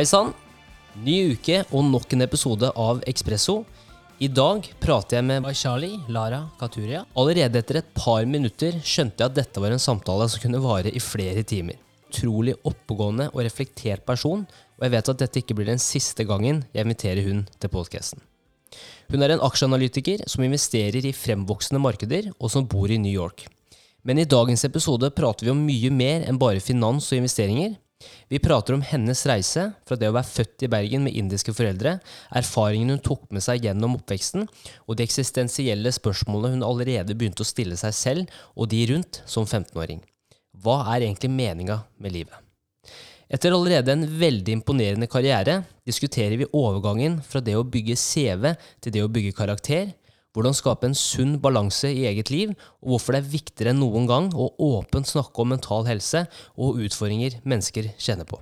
Hei sann! Ny uke og nok en episode av Ekspresso. I dag prater jeg med Vaishali Lara Katuria. Allerede etter et par minutter skjønte jeg at dette var en samtale som kunne vare i flere timer. Utrolig oppegående og reflektert person, og jeg vet at dette ikke blir den siste gangen jeg inviterer hun til podkasten. Hun er en aksjeanalytiker som investerer i fremvoksende markeder, og som bor i New York. Men i dagens episode prater vi om mye mer enn bare finans og investeringer. Vi prater om hennes reise fra det å være født i Bergen med indiske foreldre, erfaringene hun tok med seg gjennom oppveksten, og de eksistensielle spørsmålene hun allerede begynte å stille seg selv og de rundt som 15-åring. Hva er egentlig meninga med livet? Etter allerede en veldig imponerende karriere diskuterer vi overgangen fra det å bygge CV til det å bygge karakter, hvordan skape en sunn balanse i eget liv, og hvorfor det er viktigere enn noen gang å åpent snakke om mental helse og utfordringer mennesker kjenner på.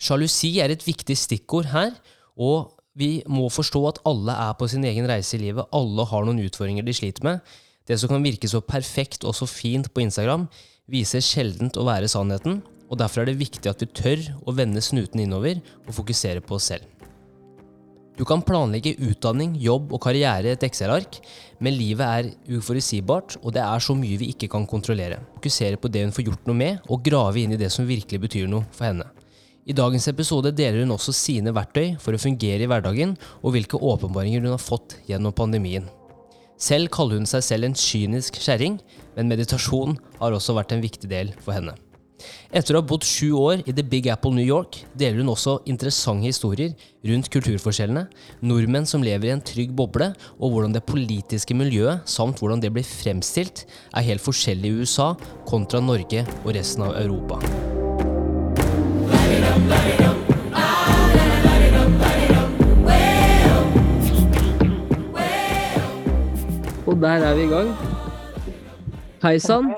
Sjalusi er et viktig stikkord her, og vi må forstå at alle er på sin egen reise i livet. Alle har noen utfordringer de sliter med. Det som kan virke så perfekt og så fint på Instagram, viser sjeldent å være sannheten, og derfor er det viktig at vi tør å vende snuten innover og fokusere på oss selv. Du kan planlegge utdanning, jobb og karriere i et Excel-ark, men livet er uforutsigbart, og det er så mye vi ikke kan kontrollere. Fokusere på det hun får gjort noe med, og grave inn i det som virkelig betyr noe for henne. I dagens episode deler hun også sine verktøy for å fungere i hverdagen, og hvilke åpenbaringer hun har fått gjennom pandemien. Selv kaller hun seg selv en kynisk kjerring, men meditasjon har også vært en viktig del for henne. Etter å ha bodd sju år i The Big Apple New York, deler hun også interessante historier rundt kulturforskjellene, nordmenn som lever i en trygg boble, og hvordan det politiske miljøet, samt hvordan det blir fremstilt, er helt forskjellig i USA kontra Norge og resten av Europa. Og der er vi i gang. Hei sann.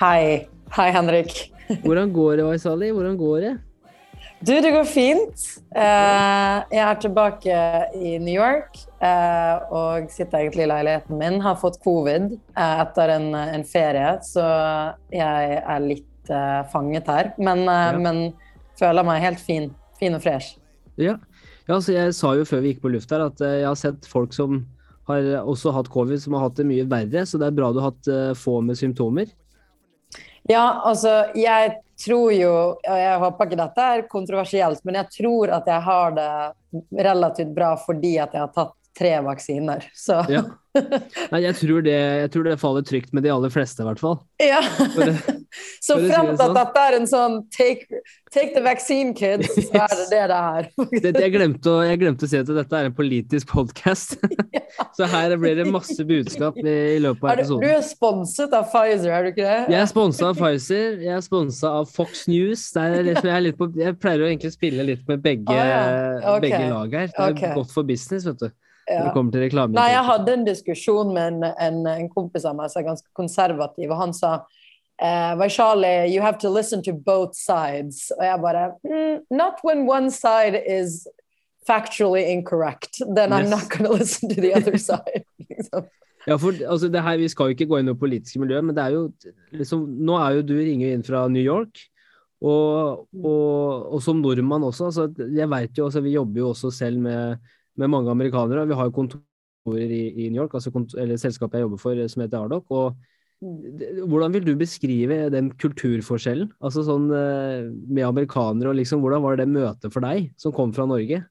Hei. Hei, Henrik. Hvordan går det, Waisali? Hvordan går det? Du, det går fint. Eh, jeg er tilbake i New York eh, og sitter egentlig i leiligheten min. Har fått covid eh, etter en, en, ferie, så jeg er litt fanget her. Men, ja. men, føler meg helt fin, fin og fresh. Ja. ja, altså jeg sa jo før vi gikk på luft her at jeg har sett folk som har også hatt covid, som har hatt det mye verre. Så det er bra du har hatt få med symptomer. Ja, altså jeg tror jo og Jeg håper ikke dette er kontroversielt, men jeg tror at jeg har det relativt bra fordi at jeg har tatt tre vaksiner. Så ja. Nei, jeg tror, det, jeg tror, det, faller trygt med de aller fleste, i hvert fall. Ja. så frem til at sånn. dette er en sånn take, take the vaccine, kids, så er det det det er. det, jeg, glemte å, jeg, glemte å, si at dette er en politisk podkast. så her blir det masse budskap i, i løpet av episoden. Du er sponset av Pfizer, er du ikke det? Jeg er sponsa av Pfizer. Jeg er sponsa av Fox News. Liksom, jeg, på, jeg, pleier å egentlig spille litt med begge, ah, ja. okay. begge lag her. Det er okay. godt for business, vet du. Ja. Nei, jeg hadde en diskusjon med en, en, en kompis av meg som er ganske konservativ, og han sa uh, Vaishali, you have to listen to both sides. Og jeg bare mm, Not when one side is factually incorrect, then yes. I'm not going to listen to the other side. liksom. Ja, for altså, det her, Vi skal jo ikke gå inn i det politiske miljøet, men det er jo liksom, nå er jo du ringer inn fra New York. Og, og, og som nordmann også. Altså, jeg vet jo, altså, Vi jobber jo også selv med med mange amerikanere. Vi har jo kontorer i, i New York, altså eller selskapet jeg jobber for som heter Ardoc. og mm. hvordan vil du beskrive den kulturforskjellen? Altså sånn eh, med amerikanere og liksom, Hvordan var det møtet for deg, som kom fra Norge?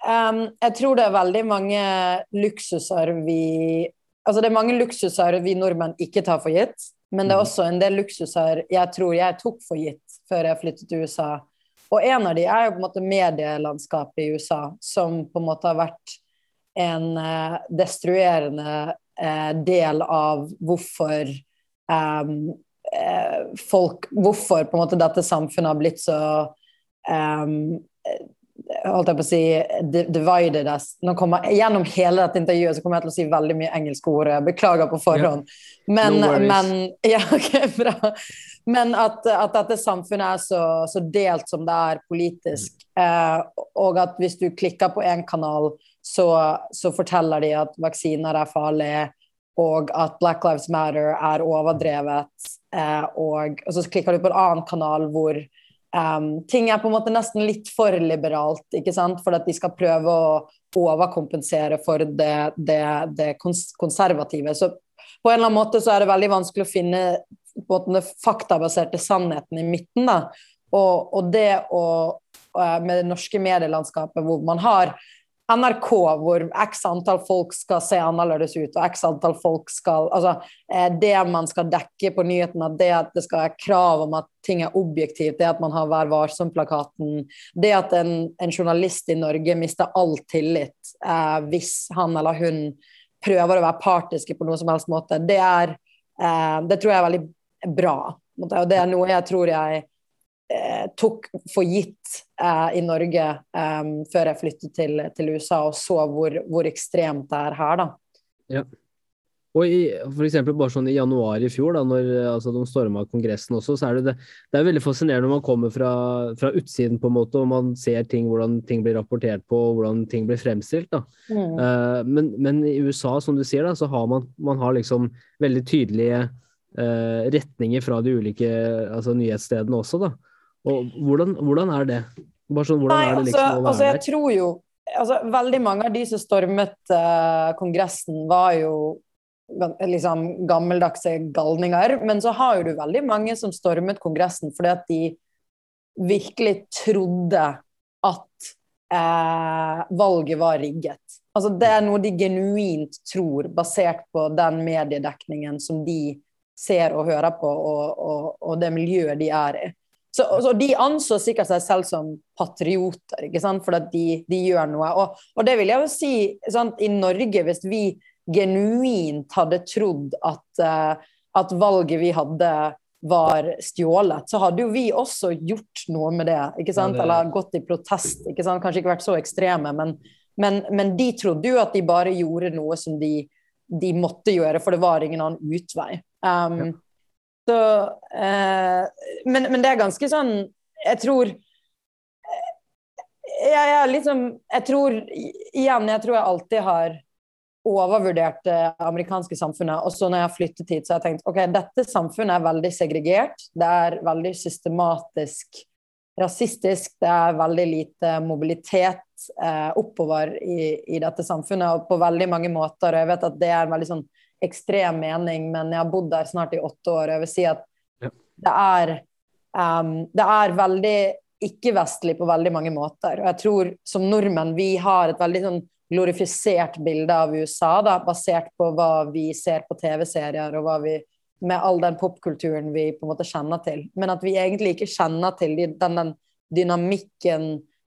Um, jeg tror det er veldig mange luksuser vi Altså det er mange luksuser vi nordmenn ikke tar for gitt, men det er mm. også en del luksuser jeg tror jeg tok for gitt før jeg flyttet til USA. Og en av de er jo på en måte medielandskapet i USA, som på en måte har vært en eh, destruerende eh, del av hvorfor eh, folk Hvorfor på en måte dette samfunnet har blitt så holdt jeg på å si divided us. Kommer, Gjennom hele dette intervjuet så kommer jeg til å si veldig mye engelske ord. Beklager på forhånd. Men, no men, ja, okay, bra. men at, at, dette samfunnet er så, så, delt som det er politisk, eh, og at hvis du klikker på én kanal, så, så, forteller de at vaksiner er farlige, og at Black Lives Matter er overdrevet, eh, og, og så klikker du på en annen kanal hvor um, ting er på en måte nesten litt for liberalt, ikke sant? for at de skal prøve å overkompensere for det, det, det konservative. Så på en eller annen måte så er det veldig vanskelig å finne på den faktabaserte sannheten i midten. da. Og, og det å Med det norske medielandskapet hvor man har NRK, hvor x antall folk skal se annerledes ut, og x antall folk skal Altså, eh, det man skal dekke på nyhetene, det at det skal være krav om at ting er objektivt, det at man har Vær varsom-plakaten, det at en, en, journalist i Norge mister all tillit eh, hvis han eller hun prøver å være partiske på noen som helst måte, det er eh, Det tror jeg er veldig bra. Og det er noe jeg tror jeg tok for gitt eh, i Norge eh, før jeg flyttet til, til, USA og så hvor, hvor, ekstremt det er her, da. Ja. Og i, for eksempel bare sånn i januar i fjor, da når altså, de storma Kongressen også, så er det, det, det er veldig fascinerende når man kommer fra, fra, utsiden på en måte, og man ser ting, hvordan ting blir rapportert på, og hvordan ting blir fremstilt. da. Mm. Uh, men, men, i USA, som du sier, da, så har man, man har liksom veldig tydelige uh, retninger fra de ulike altså, nyhetsstedene også. da. Og hvordan, hvordan er det? Sånn, hvordan Nei, er det liksom altså, å være altså, jeg tror jo altså, Veldig mange av de som stormet uh, Kongressen, var jo liksom gammeldagse galninger. Men så har jo du veldig mange som stormet Kongressen fordi at de virkelig trodde at eh, valget var rigget. Altså, det er noe de genuint tror, basert på den mediedekningen som de ser og hører på, og, og, og det miljøet de er i. Så, så, De anså sikkert seg selv som patrioter, ikke sant? for at de, de gjør noe. Og, og, det vil jeg jo si sant? I Norge, hvis vi genuint hadde trodd at, uh, at valget vi hadde var stjålet, så hadde jo vi også gjort noe med det. ikke sant? Ja, det... Eller gått i protest. ikke sant? Kanskje ikke vært så ekstreme, men, men, men de trodde jo at de bare gjorde noe som de, de måtte gjøre, for det var ingen annen utvei. Um, ja. Så, eh, men, men, det er ganske sånn Jeg tror eh, jeg, jeg, liksom, jeg tror Igjen, jeg tror jeg alltid har overvurdert det amerikanske samfunnet. Og så når jeg har flyttet hit, så har jeg tenkt ok, dette samfunnet er veldig segregert. Det er veldig systematisk rasistisk. Det er veldig lite mobilitet eh, oppover i, i, dette samfunnet, og på veldig mange måter. Og jeg vet at det er en veldig sånn ekstrem mening, men jeg har bodd der snart i åtte år, og jeg vil si at ja. det er um, Det er veldig ikke-vestlig på veldig mange måter. Og jeg tror som nordmenn vi har et veldig sånn glorifisert bilde av USA, da, basert på hva vi ser på TV-serier, og hva vi med all den popkulturen vi på en måte kjenner til. Men at vi egentlig ikke kjenner til den, den dynamikken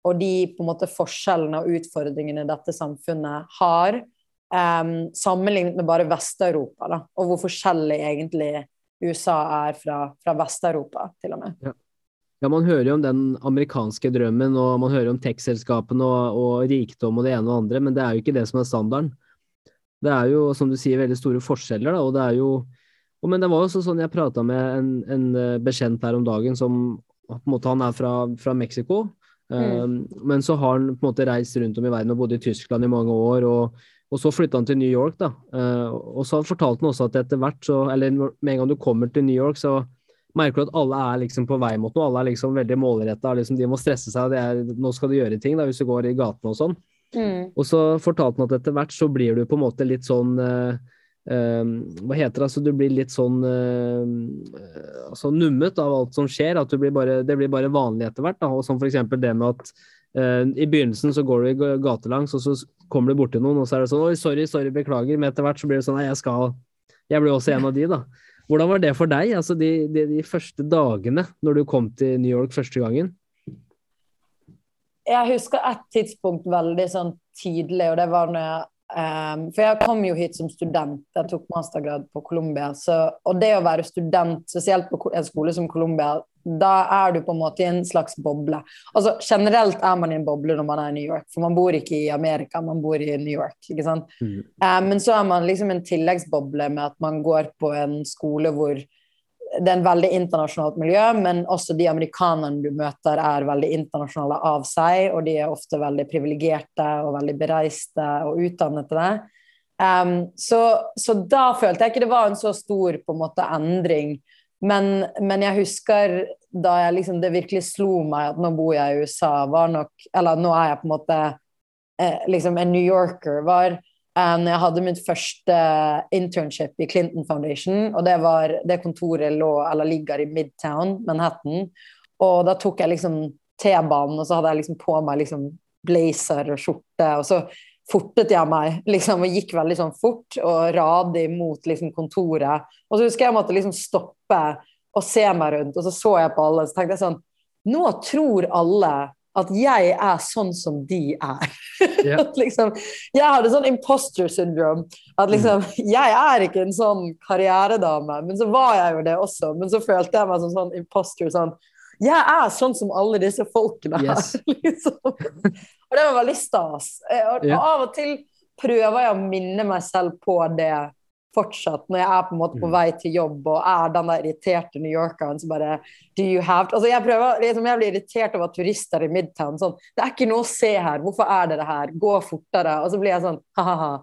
og de på en måte forskjellene og utfordringene dette samfunnet har, Um, sammenlignet med bare Vest-Europa, da, og hvor forskjellig egentlig USA er fra, fra Vest-Europa, til og med. Ja. ja. man hører jo om den amerikanske drømmen, og man hører om tech-selskapene og, og, rikdom og det ene og andre, men det er jo ikke det som er standarden. Det er jo, som du sier, veldig store forskjeller, da, og det er jo og, Men det var jo også sånn jeg prata med en, en, eh, bekjent her om dagen som på en måte Han er fra, fra Mexico, mm. um, men så har han på en måte reist rundt om i verden og bodd i Tyskland i mange år. og og så flytta han til New York, da. Uh, og så fortalte han også at etter hvert, så, eller med en gang du kommer til New York, så merker du at alle er liksom på vei mot noe. Alle er liksom veldig målretta. Liksom, de må stresse seg. Er, nå skal du gjøre ting da, hvis du går i gatene og sånn. Mm. Og så fortalte han at etter hvert så blir du på en måte litt sånn uh, uh, Hva heter det? Altså, du blir litt sånn altså, nummet av alt som skjer. At blir bare, det blir bare vanlig etter hvert. Da. Og som eksempel det med at Uh, I begynnelsen så går du gatelangs, og så kommer du borti noen, og så er det sånn Oi, sorry, sorry, beklager. Men etter hvert så blir det sånn Nei, jeg skal Jeg blir også en av de, da. Hvordan var det for deg, altså de, de, de første dagene når du kom til New York første gangen? Jeg husker et tidspunkt veldig sånn tydelig, og det var når jeg Um, for jeg kom jo hit som student, jeg tok mastergrad på Columbia. Og det å være student, spesielt på en skole som Columbia, da er du på en måte i en slags boble. Altså Generelt er man i en boble når man er i New York, for man bor ikke i Amerika, man bor i New York. ikke sant? Mm. Um, men så er man liksom en tilleggsboble med at man går på en skole hvor det er en veldig internasjonalt miljø, men også de amerikanerne du møter, er veldig internasjonale av seg, og de er ofte veldig privilegerte og veldig bereiste og utdannede. Um, så, så, da følte jeg ikke det var en så stor på en måte endring. Men, men jeg husker da jeg liksom, det virkelig slo meg at nå bor jeg i USA, var nok Eller nå er jeg på en måte eh, liksom en New Yorker. var um, Jeg hadde mitt første internship i Clinton Foundation, og det var det kontoret lå, eller ligger i Midtown, Manhattan. Og da tok jeg liksom T-banen, og så hadde jeg liksom på meg liksom blazer og skjorte. og så fortet jeg meg liksom, og gikk veldig sånn fort og radig mot liksom, kontoret. Og så husker jeg jeg måtte liksom stoppe og se meg rundt, og så så jeg på alle. Så tenkte jeg sånn Nå tror alle at jeg er sånn som de er. Yeah. liksom, jeg hadde sånn imposter syndrome. At liksom mm. Jeg er ikke en sånn karrieredame, men så var jeg jo det også. Men så følte jeg meg som sånn imposter. sånn jeg er sånn som alle disse folkene her. Yes. liksom. Og det var veldig stas. Eh, og, av og til prøver jeg å minne meg selv på det fortsatt, når jeg er på en måte på mm. vei til jobb og er den der irriterte New Yorkeren som bare Do you have altså jeg prøver, liksom, jeg blir irritert over turister i Midtown. Sånn, det er ikke noe å se her. Hvorfor er dere her? Gå fortere. Og så blir jeg sånn ha-ha-ha.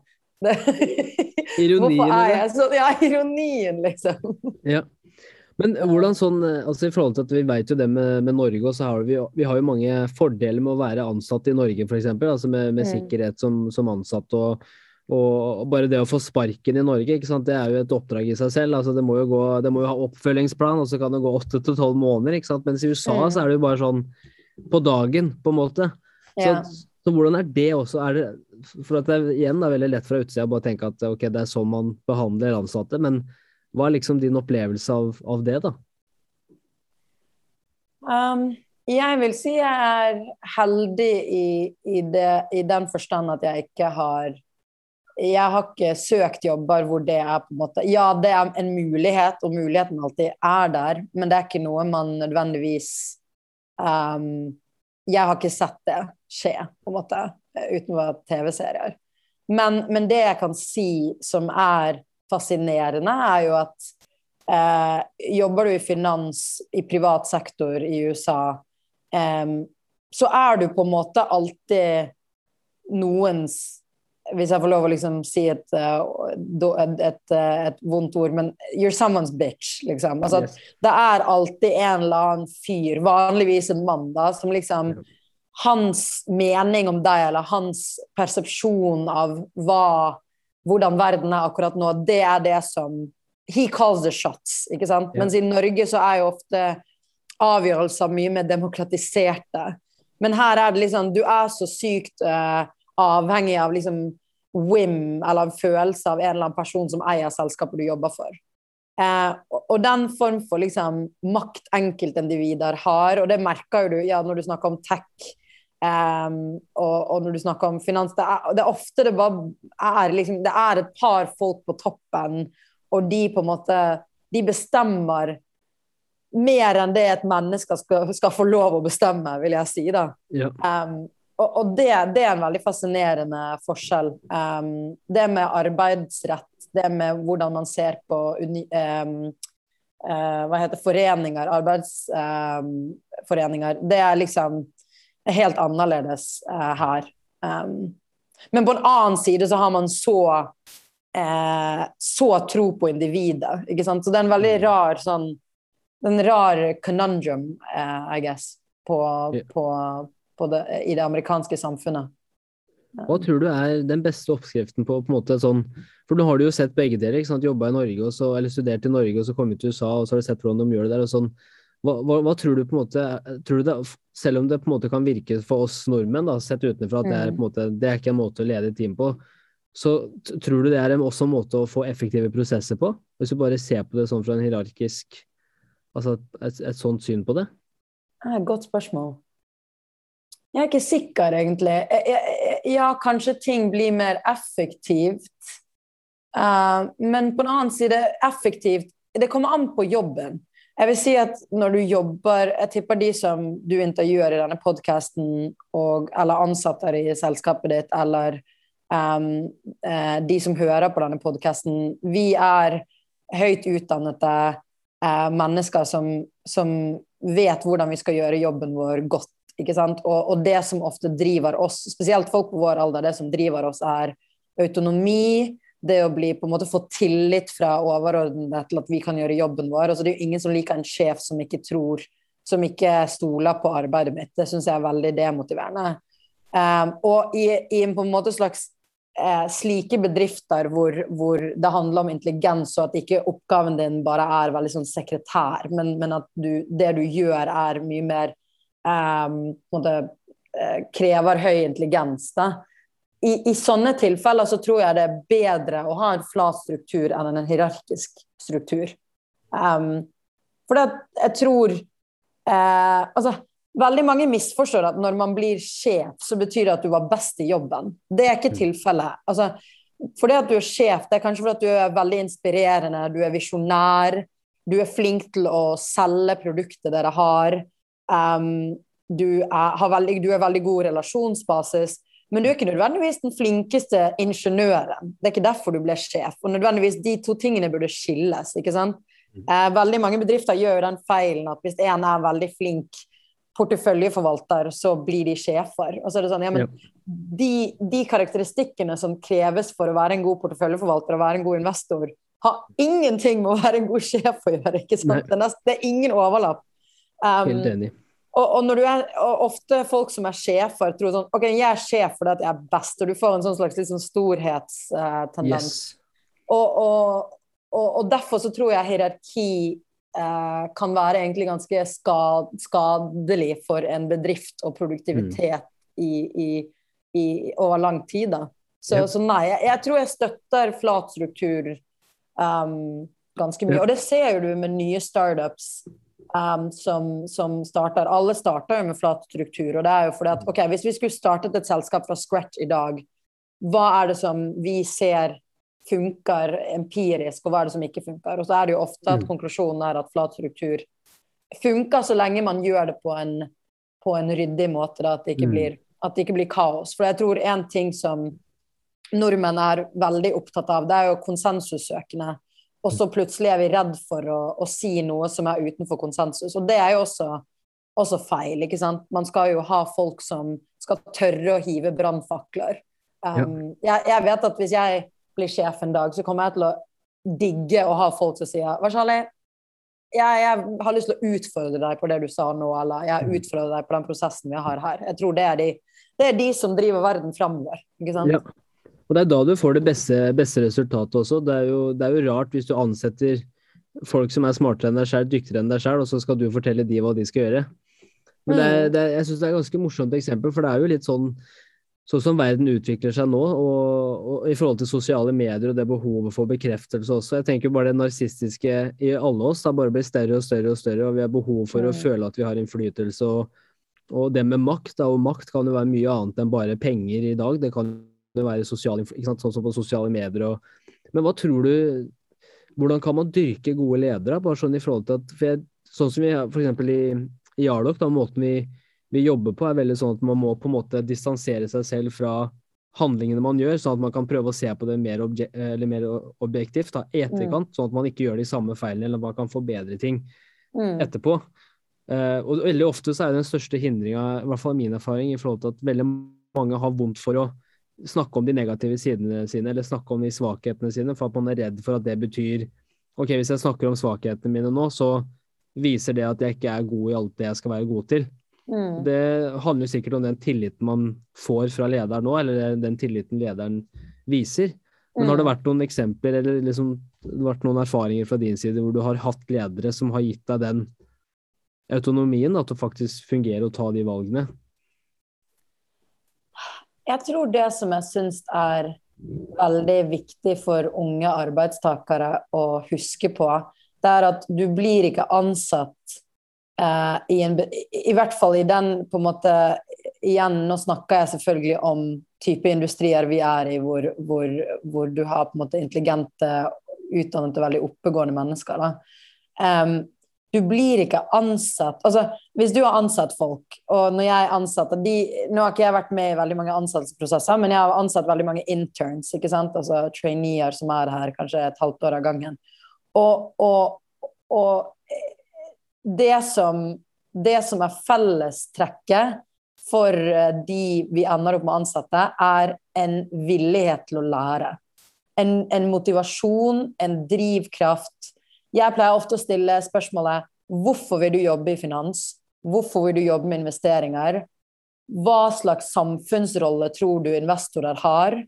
Ironien, sånn? Ja, ironien, liksom. Ja. Men hvordan sånn, altså i forhold til at vi vet jo det med, med Norge, og så har vi, vi har jo mange fordeler med å være ansatt i Norge, f.eks. Altså med, med mm. sikkerhet som, som ansatt. og og bare det å få sparken i Norge, det er jo et oppdrag i seg selv. altså Det må jo, gå, det må jo ha oppfølgingsplan, og så kan det gå åtte til tolv måneder. Mens i USA så er det jo bare sånn på dagen, på en måte. Så, ja. så hvordan er det også? Er det, for at det er igjen det er veldig lett fra utsida bare tenke at ok, det er sånn man behandler ansatte. men hva er liksom din opplevelse av, av det, da? Um, jeg vil si jeg er heldig i, i, det, i, den forstand at jeg ikke har Jeg har ikke søkt jobber hvor det er på en måte Ja, det er en mulighet, og muligheten alltid er der, men det er ikke noe man nødvendigvis um, Jeg har ikke sett det skje, på en måte, utenfor TV-serier. Men, men det jeg kan si som er fascinerende, er jo at eh, jobber du i finans i privat sektor i USA, eh, så er du på en måte alltid noens hvis jeg får lov å liksom si et, eh, et, et, eh, et, vondt ord, men you're someone's bitch, liksom. Altså, yes. Det er alltid en eller annen fyr, vanligvis en mann, da, som liksom Hans mening om deg, eller hans persepsjon av hva hvordan verden er akkurat nå, det er det som He calls the shots, ikke sant? Yeah. Mens i Norge så er jo ofte avgjørelser mye mer demokratiserte. Men her er det liksom Du er så sykt uh, avhengig av liksom whim eller en følelse av en eller annen person som eier selskapet du jobber for. Eh, og den form for liksom makt enkeltindivider har, og det merker jo du ja, når du snakker om tech Um, og, og, når du snakker om finans, det er, det er ofte det bare er liksom, Det er et par folk på toppen, og de på en måte De bestemmer mer enn det et menneske skal, skal få lov å bestemme, vil jeg si. da. Ja. Um, og, og det, det, er en veldig fascinerende forskjell. Um, det med arbeidsrett, det med hvordan man ser på uni, uh, hva heter foreninger, arbeidsforeninger, det er liksom helt annerledes uh, her. Um, men på en annen side så har man så uh, så tro på individet, ikke sant. Så det er en veldig mm. rar sånn En rar conundrum, I guess, på, på det, i det amerikanske samfunnet. Hva tror du er den beste oppskriften på, på en måte sånn For nå har du jo sett begge dere, ikke sant? jobba i Norge, så, eller studert i Norge og så kommet til USA, og så har du sett hvordan de gjør det der. og sånn hva, hva, hva, tror du på en måte tror du det, Selv om det på en måte kan virke for oss nordmenn, da, sett utenfra, at det er, på en mm. måte, det er ikke en måte å lede et team på, så tror du det er en, også en måte å få effektive prosesser på? Hvis du bare ser på det sånn fra en hierarkisk Altså et, et sånt syn på det? Det godt spørsmål. Jeg er ikke sikker, egentlig. Ja, kanskje ting blir mer effektivt. Uh, men på en annen side, effektivt Det kommer an på jobben. Jeg vil si at når du jobber Jeg tipper de som du intervjuer i denne podkasten, eller ansatte i selskapet ditt, eller um, uh, de som hører på denne podkasten, vi er høyt utdannede uh, mennesker som, som, vet hvordan vi skal gjøre jobben vår godt. Ikke sant? Og, og det som ofte driver oss, spesielt folk på vår alder, det som driver oss, er autonomi, det å bli på en måte få tillit fra overordnede til at vi kan gjøre jobben vår. Altså, det er jo ingen som liker en sjef som ikke tror som ikke stoler på arbeidet mitt. Det syns jeg er veldig demotiverende. Um, og i, i, en på en måte slags eh, slike bedrifter hvor, hvor, det handler om intelligens, og at ikke oppgaven din bare er veldig sånn sekretær, men, men at du, det du gjør, er mye mer måte, eh, krever høy intelligens. I, I, sånne tilfeller så tror jeg det er bedre å ha en flat struktur enn en hierarkisk struktur. Um, for jeg tror eh, Altså, veldig mange misforstår at når man blir sjef, så betyr det at du var best i jobben. Det er ikke mm. tilfellet. Altså, fordi at du er sjef, det er kanskje fordi at du er veldig inspirerende, du er visjonær, du er flink til å selge produktet dere har. Um, du, er, veldig, du er veldig god relasjonsbasis. Men du er ikke nødvendigvis den flinkeste ingeniøren. Det er ikke derfor du ble sjef. Og nødvendigvis de to tingene burde skilles. ikke sant? Mm. Eh, veldig mange bedrifter gjør den feilen at hvis en er veldig flink porteføljeforvalter, så blir de sjefer. Og så er det sånn, ja, men ja. De, de, karakteristikkene som kreves for å være en god porteføljeforvalter og være en god investor, har ingenting med å være en god sjef å gjøre. ikke sant? Det er, nest, det er, ingen overlapp. Um, Helt enig. Og, og, når du er, og ofte folk som er sjefer, tror sånn OK, jeg er sjef fordi at jeg er best, og du får en sånn slags liksom, storhetstendens. Yes. Og, og, derfor så tror jeg hierarki eh, kan være egentlig ganske skad, skadelig for en bedrift og produktivitet mm. i, i, i, over lang tid. da. Så, ja. så nei, jeg, jeg, tror jeg støtter flat struktur um, ganske mye. Ja. Og det ser du med nye startups um, som, som, starter. Alle starter jo med flat struktur. Og det er jo fordi at ok, hvis vi skulle startet et selskap fra scratch i dag, hva er det som vi ser funker empirisk, og hva er det som ikke funker. Og så er det jo ofte at mm. konklusjonen er at flat struktur funker så lenge man gjør det på en, på en ryddig måte, da, at, det mm. blir, at det ikke blir kaos. For jeg tror en ting som nordmenn er veldig opptatt av, det er jo konsensussøkende. Og så plutselig er vi redd for å, å, si noe som er utenfor konsensus. Og det er jo også, også feil, ikke sant. Man skal jo ha folk som skal tørre å hive brannfakler. Um, ja. jeg, jeg, vet at hvis jeg blir sjef en dag, så kommer jeg til å digge å ha folk som sier Varsali, jeg, jeg, har lyst til å utfordre deg på det du sa nå, eller jeg mm. utfordrer deg på den prosessen vi har her. Jeg tror det er de, det er de som driver verden framover. Ikke sant? Ja. Og det er da du får det beste, beste resultatet også. Det er, jo, det er, jo, rart hvis du ansetter folk som er smartere enn deg selv, dyktigere enn deg selv, og så skal du fortelle de hva de skal gjøre. Men det er, mm. det er, jeg syns det er et ganske morsomt eksempel, for det er jo litt sånn sånn som verden utvikler seg nå, og, og, i forhold til sosiale medier og det behovet for bekreftelse også. Jeg tenker bare det narsistiske i alle oss har bare blitt større og større og større, og vi har behov for å føle at vi har innflytelse. Og, og det med makt, da, og makt kan jo være mye annet enn bare penger i dag. Det kan jo være sosial, sånn som på sosiale medier. Og, men hva tror du Hvordan kan man dyrke gode ledere? bare sånn i forhold til at, jeg, Sånn som vi f.eks. i, i Jarlok, da, måten vi vi jobber på, er veldig sånn at man må på en måte distansere seg selv fra handlingene man gjør, sånn at man kan prøve å se på det mer, obje mer objektivt, da, etterkant, mm. sånn at man ikke gjør de samme feilene, eller man kan forbedre ting mm. etterpå. Uh, og veldig ofte så er den største hindringa, i hvert fall min erfaring, i forhold til at veldig mange har vondt for å snakke om de negative sidene sine, eller snakke om de svakhetene sine, for at man er redd for at det betyr OK, hvis jeg snakker om svakhetene mine nå, så viser det at jeg ikke er god i alt det jeg skal være god til. Mm. Det handler sikkert om den tilliten man får fra lederen nå, eller den tilliten lederen viser. Men har det mm. vært noen eksempler eller liksom, vært noen erfaringer fra din side hvor du har hatt ledere som har gitt deg den autonomien, at å faktisk fungerer og ta de valgene? Jeg tror det som jeg syns er veldig viktig for unge arbeidstakere å huske på, det er at du blir ikke ansatt Uh, i, en, i, hvert fall i den på en måte Igjen, nå snakker jeg selvfølgelig om type industrier vi er i, hvor, hvor, hvor du har på en måte intelligente, utdannede veldig oppegående mennesker. Um, du blir ikke ansatt altså Hvis du har ansatt folk, og når jeg ansatte de, Nå har ikke jeg vært med i veldig mange ansettelsesprosesser, men jeg har ansatt veldig mange interns, ikke sant? altså traineer som er her kanskje et halvt år av gangen. Og, og, og det som, det som er fellestrekket for eh, de vi ender opp med å ansette, er en villighet til å lære. En, en, motivasjon, en drivkraft. Jeg pleier ofte å stille spørsmålet Hvorfor vil du jobbe i finans? Hvorfor vil du jobbe med investeringer? Hva slags samfunnsrolle tror du investorer har?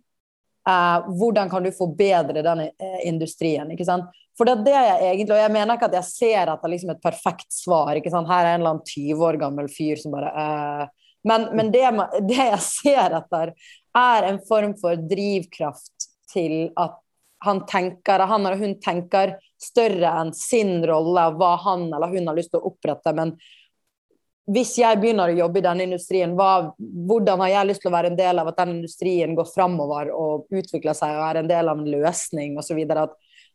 Eh, hvordan kan du forbedre den eh, industrien? ikke sant? For det er det jeg egentlig, og jeg mener ikke at jeg ser etter liksom et perfekt svar. ikke sant? Her er en eller annen 20 år gammel fyr som bare eh. Men, men det, det, jeg ser etter, er en form for drivkraft til at han tenker, han eller hun tenker større enn sin rolle hva han eller hun har lyst til å opprette. Men hvis jeg begynner å jobbe i denne industrien, hva, hvordan har jeg lyst til å være en del av at den industrien går framover og utvikler seg og er en del av en løsning osv.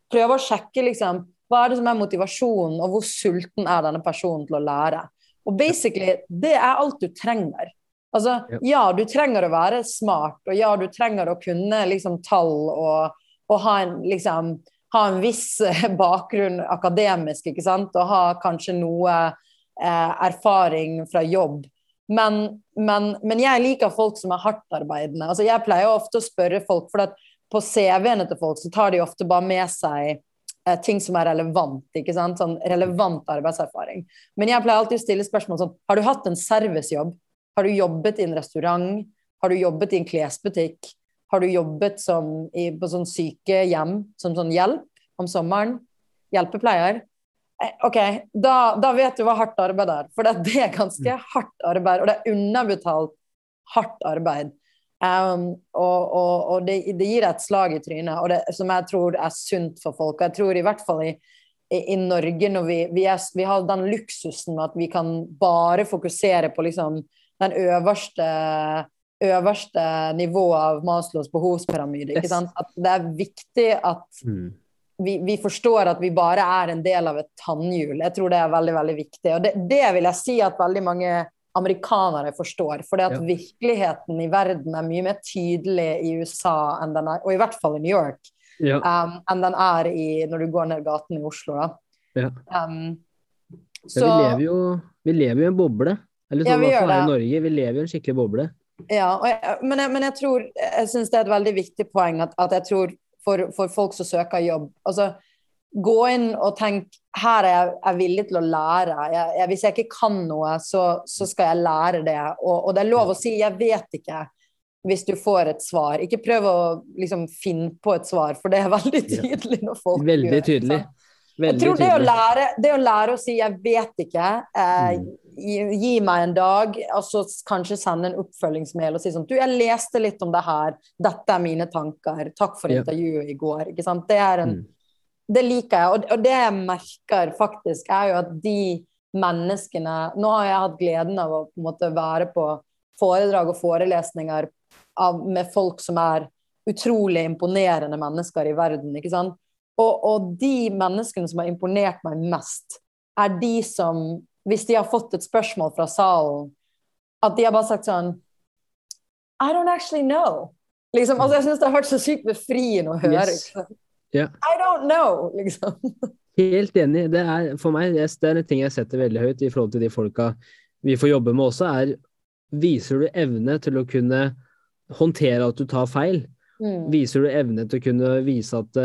Prøve å sjekke liksom, hva er det som er motivasjonen, og hvor sulten er denne personen til å lære. Og basically, det er alt du trenger. Altså, ja, du trenger å være smart, og ja, du trenger å kunne liksom, tall og, og ha, en, liksom, ha en viss bakgrunn akademisk, ikke sant, og ha kanskje noe eh, erfaring fra jobb. Men, men, men, jeg liker folk som er hardtarbeidende. Altså, jeg pleier ofte å spørre folk, for på CV-ene til folk så tar de ofte bare med seg eh, ting som er relevant. ikke sant? Sånn relevant arbeidserfaring. Men jeg pleier alltid å stille spørsmål sånn Har du hatt en servicejobb? Har du jobbet i en restaurant? Har du jobbet i en klesbutikk? Har du jobbet som, i, på sånn sykehjem som sånn hjelp om sommeren? Hjelpepleier? Eh, OK, da, da, vet du hva hardt arbeid er. For det er ganske mm. hardt arbeid, og det er underbetalt hardt arbeid. Um, og, og, og det, det, gir et slag i trynet, og det, som jeg tror er sunt for folk. Og jeg tror i hvert fall i, i, i Norge, når vi, vi, er, vi, har den luksusen med at vi kan bare fokusere på liksom, den øverste, øverste nivået av Maslows behovspyramide. Yes. At det er viktig at mm vi, vi, forstår at vi bare er en del av et tannhjul. Jeg tror det er veldig veldig viktig. Og det, det vil jeg si at veldig mange amerikanere forstår. For ja. virkeligheten i verden er mye mer tydelig i USA enn den er, og i hvert fall i New York, ja. um, enn den er i, når du går ned gaten i Oslo. Ja. Um, så, vi, lever jo, vi lever jo i en boble. Eller sånn ja, i Norge, vi lever i en skikkelig boble. Ja, jeg, men, jeg, men, jeg, tror Jeg syns det er et veldig viktig poeng at, at jeg tror for, for, folk som søker jobb. Altså, gå inn og tenk her er jeg, er villig til å lære. Jeg, hvis jeg ikke kan noe, så, så skal jeg lære det. Og, og, det er lov å si 'jeg vet ikke' hvis du får et svar. Ikke prøv å liksom, finne på et svar, for det er veldig tydelig når folk Veldig gjør, tydelig. Veldig jeg tror det å, lære, det å lære å si 'jeg vet ikke', eh, mm. gi, gi, meg en dag, og så kanskje sende en oppfølgingsmail og si sånn 'Du, jeg leste litt om det her. Dette er mine tanker. Takk for intervjuet i går.' Ikke sant? Det, en, mm. det liker jeg. Og, og, det jeg merker faktisk, er jo at de menneskene Nå har jeg hatt gleden av å på en måte være på foredrag og forelesninger av, med folk som er utrolig imponerende mennesker i verden. ikke sant? Og, og, de menneskene som har imponert meg mest, er de som, hvis de har fått et spørsmål fra salen, at de har bare sagt sånn I don't actually know. Liksom, altså, jeg syns det har vært så sykt befriende å høre. Yes. Yeah. I don't know, liksom. Helt enig. Det er, for meg det er en ting jeg setter veldig høyt i forhold til de folka vi får jobbe med også, er Viser du evne til å kunne håndtere at du tar feil? Mm. Viser du evne til å kunne vise at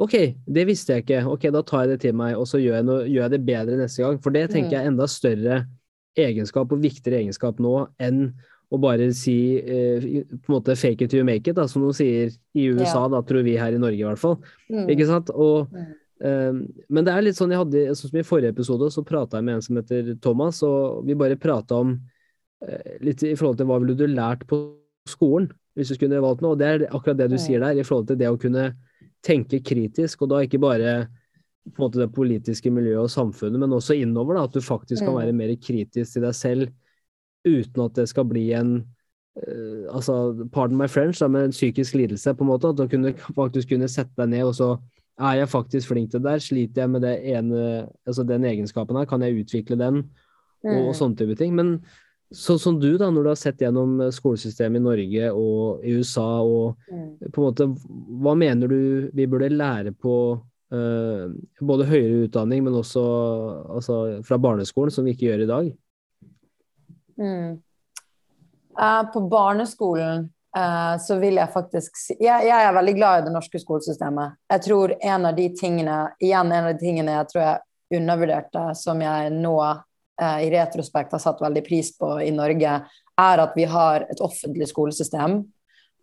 Ok, det visste jeg ikke. Ok, da tar jeg det til meg, og så gjør jeg, noe, gjør jeg det bedre neste gang. For det tenker jeg er enda større egenskap og viktigere egenskap nå enn å bare si eh, på en måte 'fake it to make it', da, som de sier i USA, ja. da tror vi her i Norge i hvert fall. Mm. Ikke sant? Og, um, men det er litt sånn jeg hadde, sånn som I forrige episode så prata jeg med en som heter Thomas, og vi bare prata om uh, litt i forhold til hva ville du lært på skolen hvis du skulle valgt noe. Og det er akkurat det du mm. sier der, i forhold til det å kunne tenke kritisk, og da ikke bare på en måte det politiske miljøet og samfunnet, men også innover. Da, at du faktisk kan mm. være mer kritisk til deg selv uten at det skal bli en uh, altså, Pardon my French, da, men en psykisk lidelse, på en måte. At du kunne, faktisk kunne sette deg ned og så er jeg faktisk flink til det der? Sliter jeg med det ene, altså den egenskapen her? Kan jeg utvikle den? Og, og mm. sånne type ting. Men Sånn som du, da, når du har sett gjennom eh, skolesystemet i Norge og i USA, og mm. på en måte, hva mener du vi burde lære på uh, både høyere utdanning, men også altså, fra barneskolen, som vi ikke gjør i dag? Mm. Uh, på barneskolen uh, så vil jeg faktisk si jeg, jeg, er veldig glad i det norske skolesystemet. Jeg tror en av de tingene igjen en av de tingene jeg tror jeg undervurderte, som jeg nå i retrospekt har satt veldig pris på i Norge, er at vi har et offentlig skolesystem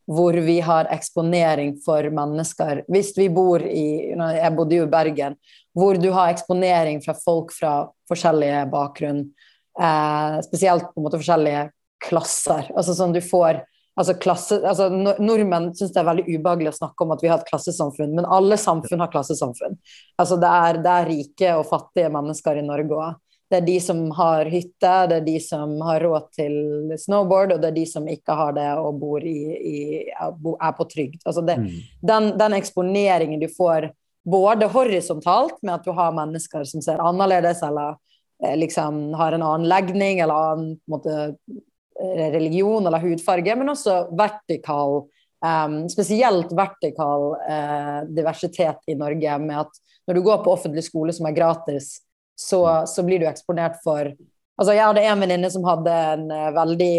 hvor vi har eksponering for mennesker. Hvis vi bor i Jeg bodde jo i Bergen, hvor du har eksponering fra folk fra forskjellige bakgrunn. Eh, spesielt på en måte forskjellige klasser. Altså sånn du får altså klasse, altså Nordmenn syns det er veldig ubehagelig å snakke om at vi har et klassesamfunn, men alle samfunn har klassesamfunn. Altså det er, det er rike og fattige mennesker i Norge òg. Det er de som har hytte, det er de som har råd til snowboard, og det er de som ikke har det og bor i, i, er på trygd. Altså det, mm. den, den, eksponeringen du får både horisontalt, med at du har mennesker som ser annerledes eller eh, liksom har en annen legning eller annen måte, Eh, religion eller hudfarge, men også vertikal um, Spesielt vertikal uh, diversitet i Norge, med at når du går på offentlig skole som er gratis, så, så blir du eksponert for Altså, jeg hadde en venninne som hadde en uh, veldig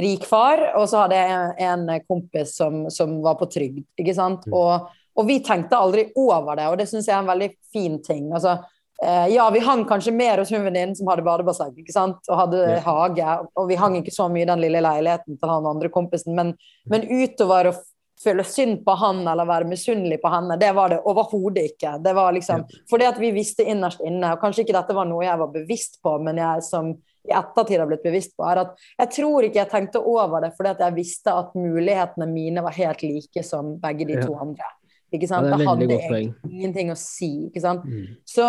rik far, og så hadde jeg en, en kompis som, som, var på trygd, ikke sant. Mm. Og, og vi tenkte aldri over det, og det syns jeg er en veldig fin ting. Altså, Uh, ja, vi hang kanskje mer hos hun venninnen som hadde badebasseng ikke sant? og hadde ja. hage. Og vi hang ikke så mye i den lille leiligheten til han andre kompisen, men, men utover å føle synd på han eller være misunnelig på henne, det var det overhodet ikke. Det var liksom. Fordi at vi visste innerst inne, og kanskje ikke dette var noe jeg var bevisst på, men jeg som i ettertid har blitt bevisst på, er at jeg tror ikke jeg tenkte over det fordi at jeg visste at mulighetene mine var helt like som begge de to andre. Ikke sant? Ja, det, hadde ingenting å si. ikke sant? Mm. Så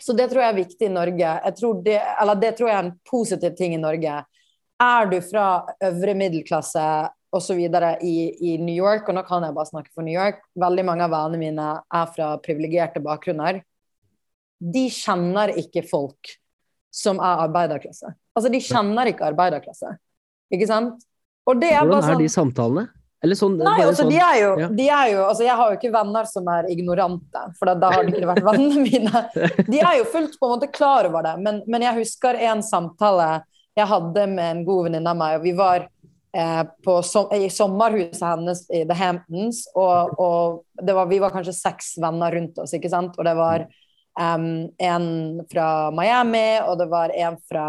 så det tror jeg er viktig i Norge. Det, eller det tror jeg er en positiv ting i Norge. Er du fra øvre middelklasse osv. I, i New York, og nå kan jeg bare snakke for New York, veldig mange av vennene mine er fra privilegerte bakgrunner. De kjenner ikke folk som er arbeiderklasse. Altså, de kjenner ikke arbeiderklasse. Ikke sant? Og det er Hvordan er sånn, de samtalene? Eller sånn, Nei, altså, sånn, de er jo, ja. de er jo altså, Jeg har jo ikke venner som er ignorante, for da har det ikke vært vennene mine. De er jo fullt på en måte klar over det, men, men jeg husker en samtale jeg hadde med en god venninne av meg, og vi var eh, som, i sommerhuset hennes i The Hamptons, og, og var, vi var kanskje seks venner rundt oss, ikke sant, og det var um, en fra Miami, og det var en fra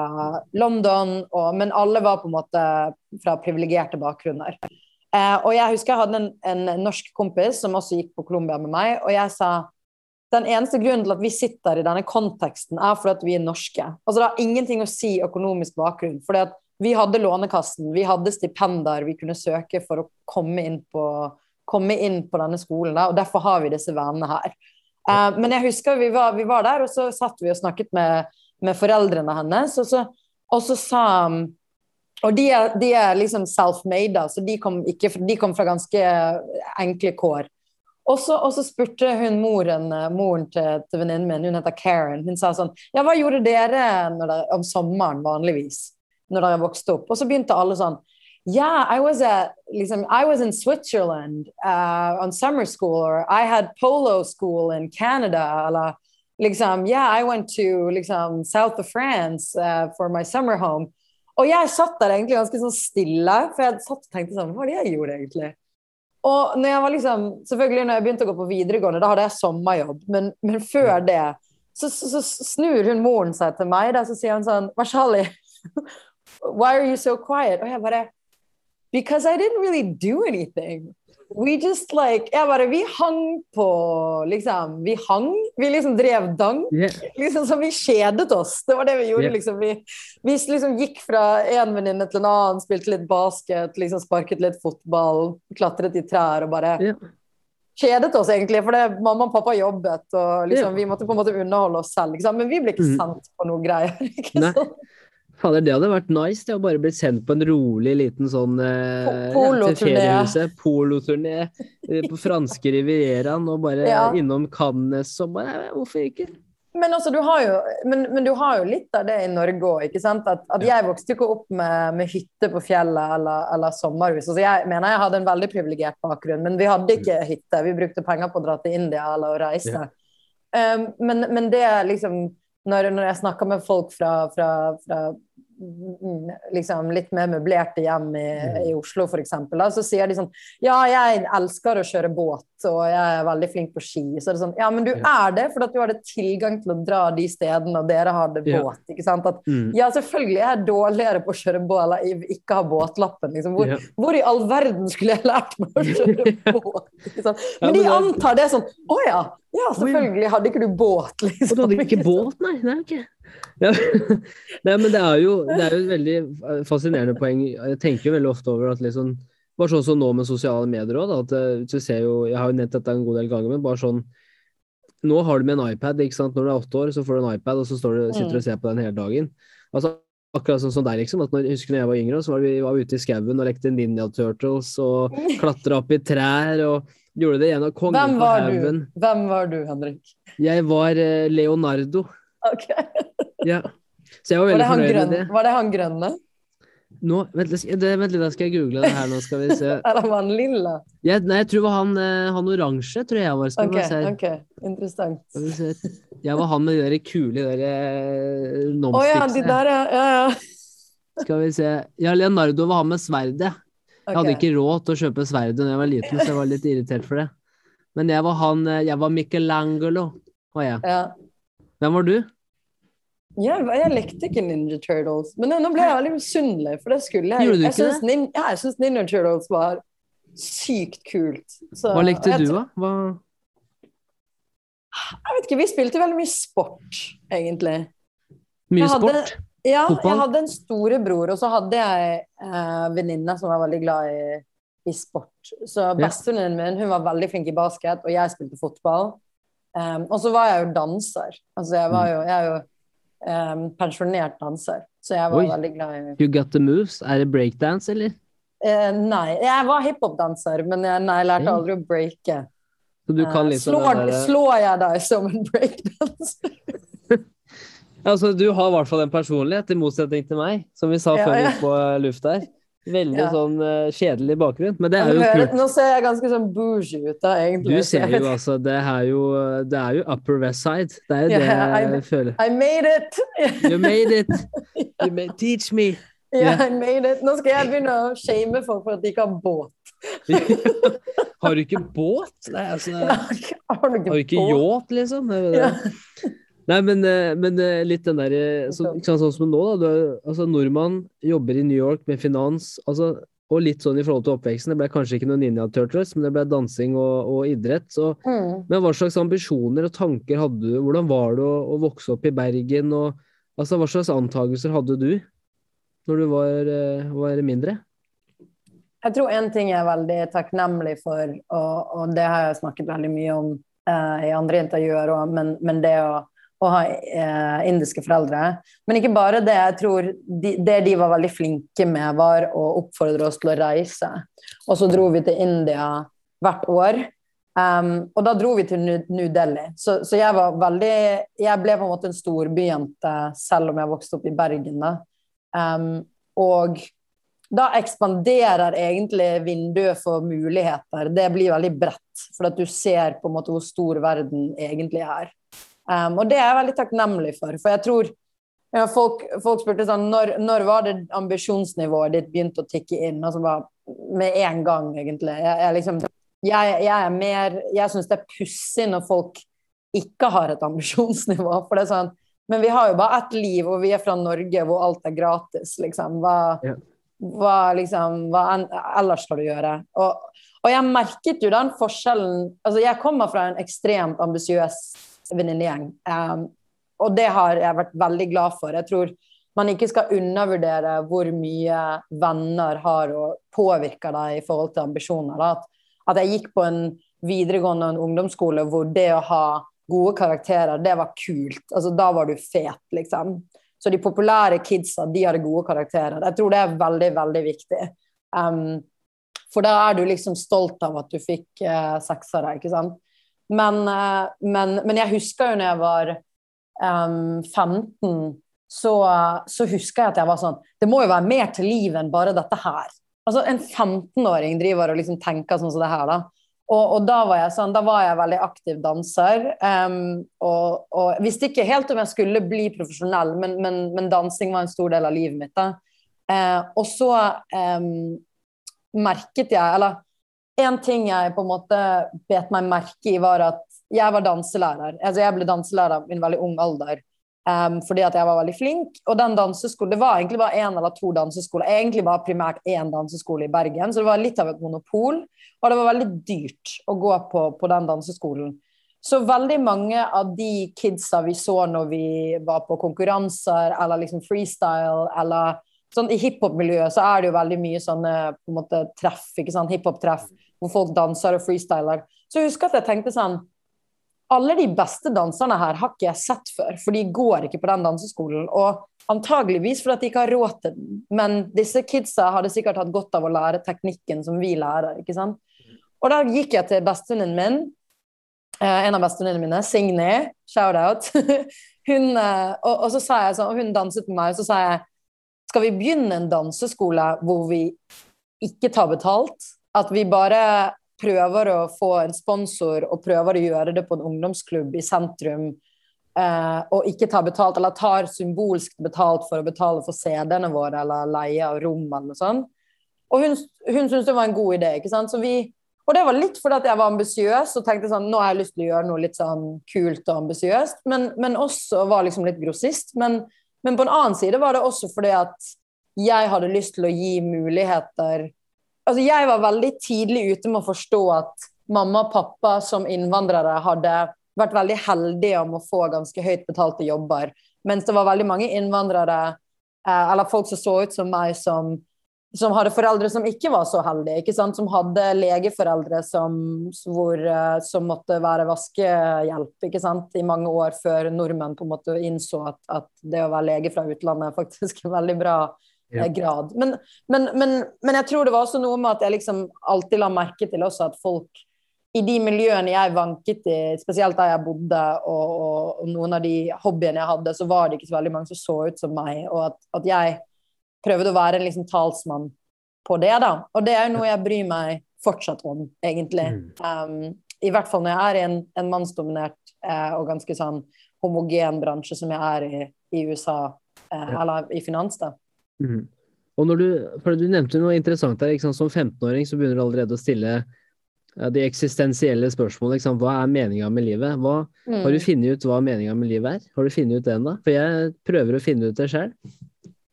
London, og, men alle var på en måte fra privilegerte bakgrunner. Uh, og jeg husker jeg hadde en, en, norsk kompis som også gikk på Colombia med meg, og jeg sa den eneste grunnen til at vi sitter i denne konteksten, er fordi at vi er norske. Altså Det har ingenting å si økonomisk bakgrunn. fordi at vi hadde Lånekassen, vi hadde stipender vi kunne søke for å komme inn på, komme inn på denne skolen. Da, og Derfor har vi disse vennene her. Uh, men jeg husker vi var, vi var, der, og så satt vi og snakket med, med foreldrene hennes. Og så, og så sa og de er, de er liksom self-made, så de kom, ikke, de kom, fra ganske enkle kår. Og så, og så spurte hun moren, moren til, til venninnen min, hun heter Karen, hun sa sånn Ja, hva gjorde dere dere, om sommeren vanligvis, når dere vokste opp? Og så begynte alle sånn Yeah, I was at liksom, I was in Switzerland uh, on summer school, or I had polo school in Canada, eller liksom Yeah, I went to liksom, south of France uh, for my summer home. Og jeg satt der egentlig ganske sånn stille, for jeg satt og tenkte sånn Hva var det jeg gjorde, egentlig? Og når jeg var liksom, selvfølgelig når jeg begynte å gå på videregående, da hadde jeg sommerjobb, men, men før det så, så, så, snur hun moren seg til meg, da, så sier hun sånn Marshali, why are you so quiet? Og jeg bare Because I didn't really do anything. We just like Jeg bare Vi hang på liksom Vi hang. Vi liksom drev dang. Yeah. Liksom som vi kjedet oss. Det var det vi gjorde, yeah. liksom. Vi, vi liksom gikk fra en venninne til en annen, spilte litt basket, liksom sparket litt fotball, klatret i trær og bare yeah. Kjedet oss egentlig, for det, mamma og pappa jobbet, og liksom, vi måtte på en måte underholde oss selv. Liksom. Men vi ble ikke mm. sendt på noe greier. ikke sant? Fader, det hadde vært nice det å bare bli sendt på en rolig liten sånn eh, Poloturné. Poloturné eh, på franske Rivieraen og bare ja. innom Cannes og bare Hvorfor ikke? Men, altså, du jo, men, men, du har jo litt av det i Norge òg? At, at jeg vokste ikke opp med, med hytte på fjellet eller, eller sommerhus. Altså, jeg mener jeg hadde en veldig privilegert bakgrunn, men vi hadde ikke hytte. Vi brukte penger på å dra til India eller å reise. Ja. Um, men, men det liksom når, når, jeg snakker med folk fra, fra, fra liksom litt mer møblerte hjem i, Mm. i Oslo, f.eks., så sier de sånn Ja, jeg elsker å kjøre båt, og jeg er veldig flink på ski. Så er det sånn Ja, men du er det fordi at du hadde tilgang til å dra de stedene, og dere hadde båt. Ikke sant? At Mm. ja, selvfølgelig er jeg dårligere på å kjøre båt eller ikke ha båtlappen. Liksom. Hvor, hvor i all verden skulle jeg lært meg å kjøre båt? Sant? Men de antar det sånn Å ja, ja, selvfølgelig hadde ikke du båt, Og liksom. du hadde ikke båt, nei? Nei, ok. Ja. Nei, men det er, jo, det er jo et veldig fascinerende poeng. Jeg tenker jo veldig ofte over at liksom Bare sånn som nå med sosiale medier òg, at eh, du ser jo Jeg har jo nevnt dette en god del ganger, men bare sånn Nå har du med en iPad, ikke sant. Når du er åtte år, så får du en iPad, og så står du, sitter du og ser på den hele dagen. Altså Akkurat sånn som deg, liksom. At når, jeg husker når jeg var yngre, så var vi var ute i skauen og lekte Ninja Turtles og klatra opp i trær og gjorde det gjennom kongen Hvem var du? Hvem var du, Henrik? Jeg var eh, Leonardo. Ok. Ja. Så jeg var veldig det han, fornøyd med det. var det han grønne? Nå, vent, litt, det, vent litt, da skal jeg google det her. Nå skal vi se. Eller var han lilla? Ja, nei, jeg tror det var han, eh, han oransje, tror jeg var. Skal okay, Ok, interessant. Skal vi se. Jeg var han med de der kule de der eh, Å ja, de der, ja. ja, ja. Skal vi se. Ja, Leonardo var han med sverdet. Jeg hadde ikke råd til å kjøpe sverdet da jeg var liten, så jeg var litt irritert for det. Men jeg var han eh, Jeg var Michelangelo, var jeg. Ja. Hvem var du? Jeg, jeg likte ikke Ninja Turtles, men nå ble jeg veldig misunnelig, for det skulle jeg. Gjorde du jeg ikke nin, ja, jeg syns Ninja Turtles var sykt kult. Så, Hva likte jeg, du, da? Hva? Jeg vet ikke, vi spilte veldig mye sport, egentlig. Mye Jeg hadde- sport? Ja, Fotball? jeg hadde en storebror, og så hadde jeg eh, venninne som var veldig glad i, i sport. Så bestevenninnen min hun var veldig flink i basket, og jeg spilte fotball. Um, og så var jeg jo danser. Altså, jeg, var jo, jeg er jo um, pensjonert danser, så jeg var Oi. veldig glad i You got the moves? Er det breakdance, eller? Uh, Nei, jeg var hiphop-danser, men jeg, nei, jeg lærte aldri å breake. Så du kan Eh, liksom slår, der- slår jeg deg som en breakdanser? Altså, du har i hvert fall en personlighet, i motsetning til meg, som vi sa Ja, før vi ja. gikk på eh, luft her. Veldig Ja. sånn uh, kjedelig bakgrunn, men det er jo Hører- kult. Nå ser jeg ganske sånn bougie ut, da, Du ser jo altså, det er jo, det er jo Upper West Side. Det er jo det jeg I- føler. I made it! You made it! You made, teach me! Yeah, yeah, I made it. Nå skal jeg begynne å shame folk for at de ikke har båt. Har du ikke båt? Nei, altså, Har du ikke, har du ikke båt? yacht, liksom? Ja. Nei, men, eh, men eh, litt den der eh, så, Sånn som nå, da. Du, er- altså, nordmann jobber i New York med finans. altså og litt sånn i forhold til oppveksten. Det ble kanskje ikke noe Ninja Turtles, men det ble dansing og, og idrett. Så, Mm. men hva slags ambisjoner og tanker hadde du? Hvordan var det å, å vokse opp i Bergen? Og, altså, hva slags antakelser hadde du når du var, var mindre? Jeg tror en ting jeg er veldig takknemlig for, og, og det har jeg snakket veldig mye om eh, i andre intervjuer òg, men, men det å, å ha eh, indiske foreldre. Men ikke bare det. Jeg tror de, det de var veldig flinke med, var å oppfordre oss til å reise. Og så dro vi til India hvert år. Um, og da dro vi til New, Delhi. Så, så jeg var veldig Jeg ble på en måte en storbyjente selv om jeg vokste opp i Bergen. da. Um, og da ekspanderer egentlig vinduet for muligheter. Det blir veldig bredt, for at du ser på en måte hvor stor verden egentlig er. Um, og det er jeg veldig takknemlig for, for jeg tror ja, folk, folk spurte sånn når, når var det ambisjonsnivået ditt begynte å tikke inn? Altså bare med en gang, egentlig. Jeg, jeg, liksom, jeg, jeg er mer Jeg syns det er pussig når folk ikke har et ambisjonsnivå. For det er sånn Men vi har jo bare ett liv, og vi er fra Norge hvor alt er gratis, liksom. Hva, Ja. hva, liksom, hva en, ellers skal du gjøre? Og, og jeg merket jo den forskjellen Altså, jeg kommer fra en ekstremt ambisiøs venninnegjeng. Um, og det har jeg vært veldig glad for. Jeg tror man ikke skal undervurdere hvor mye venner har og påvirker deg i forhold til ambisjoner. At, at jeg gikk på en videregående og en ungdomsskole hvor det å ha gode karakterer, det var kult. Altså, da var du fet, liksom. Så de populære kidsa, de hadde gode karakterer. Jeg tror det er veldig, veldig viktig. Um, for da er du liksom stolt av at du fikk uh, seksere, ikke sant. Men, uh, men, men, jeg husker jo når jeg var um, 15, så, så husker jeg at jeg var sånn Det må jo være mer til livet enn bare dette her. Altså En 15-åring driver og liksom tenker sånn som det her, da. Og, og, da var jeg sånn, da var jeg veldig aktiv danser. Um, og, og, visste ikke helt om jeg skulle bli profesjonell, men, men dansing var en stor del av livet mitt. da. Uh, og så um, merket jeg Eller en ting jeg på en måte bet meg merke i, var at jeg var danselærer. Altså jeg ble danselærer i en veldig ung alder. Um, fordi at jeg var veldig flink. Og den danseskolen, det var egentlig bare én eller to danseskoler. Egentlig var primært én danseskole i Bergen, så det var litt av et monopol. Og det var veldig dyrt å gå på, på den danseskolen. Så veldig mange av de kidsa vi så når vi var på konkurranser eller liksom freestyle eller sånn I hiphop-miljøet så er det jo veldig mye sånne på en måte treff, ikke sant, hiphop-treff, hvor folk danser og freestyler. Så jeg husker at jeg tenkte sånn alle de beste danserne her har ikke jeg sett før, for de går ikke på den danseskolen. Og antageligvis fordi de ikke har råd til den. Men disse kidsa hadde sikkert hatt godt av å lære teknikken som vi lærer. ikke sant? Og da gikk jeg til bestevenninnen min, eh, en av bestevenninnene mine, Signe, shout-out. hun, eh, og, og, så sa jeg sånn, og hun danset med meg, og så sa jeg skal vi begynne en danseskole hvor vi ikke tar betalt? At vi bare prøver å få en sponsor og prøver å gjøre det på en ungdomsklubb i sentrum, eh, og ikke tar betalt, eller tar symbolsk betalt for å betale for CD-ene våre eller leie av rom eller noe sånt. Og hun, hun syntes det var en god idé. ikke sant? Så vi, og det var litt fordi at jeg var ambisiøs og tenkte sånn, nå har jeg lyst til å gjøre noe litt sånn kult og ambisiøst, men, men, også var liksom litt grossist. Men, men på en annen side var det også fordi at jeg hadde lyst til å gi muligheter altså jeg var veldig tidlig ute med å forstå at mamma og pappa som innvandrere hadde vært veldig heldige om å få ganske høyt betalte jobber. Mens det var veldig mange innvandrere, eh, eller folk som så ut som meg, som, som hadde foreldre som ikke var så heldige. ikke sant? Som hadde legeforeldre som, hvor, eh, som måtte være vaskehjelp ikke sant? i mange år før nordmenn på en måte innså at, at det å være lege fra utlandet faktisk er veldig bra ja. grad. Men, men, men, men, jeg tror det var også noe med at jeg liksom alltid la merke til også at folk i de miljøene jeg vanket i, spesielt der jeg bodde, og, og, og, noen av de hobbyene jeg hadde, så var det ikke så veldig mange som så ut som meg. Og at, at jeg prøvde å være en liksom talsmann på det, da. Og det er jo noe jeg bryr meg fortsatt om, egentlig. Mm. Um, I hvert fall når jeg er i en, en mannsdominert eh, og ganske sånn homogen bransje som jeg er i i USA, eh, eller i finans, da. Mm. Og når du, for du nevnte noe interessant der. Som 15-åring så begynner du allerede å stille ja, de eksistensielle spørsmålene. Hva er meninga med livet? Hva, mm. Har du funnet ut hva meninga med livet er? Har du funnet ut det ennå? For jeg prøver å finne ut det sjøl.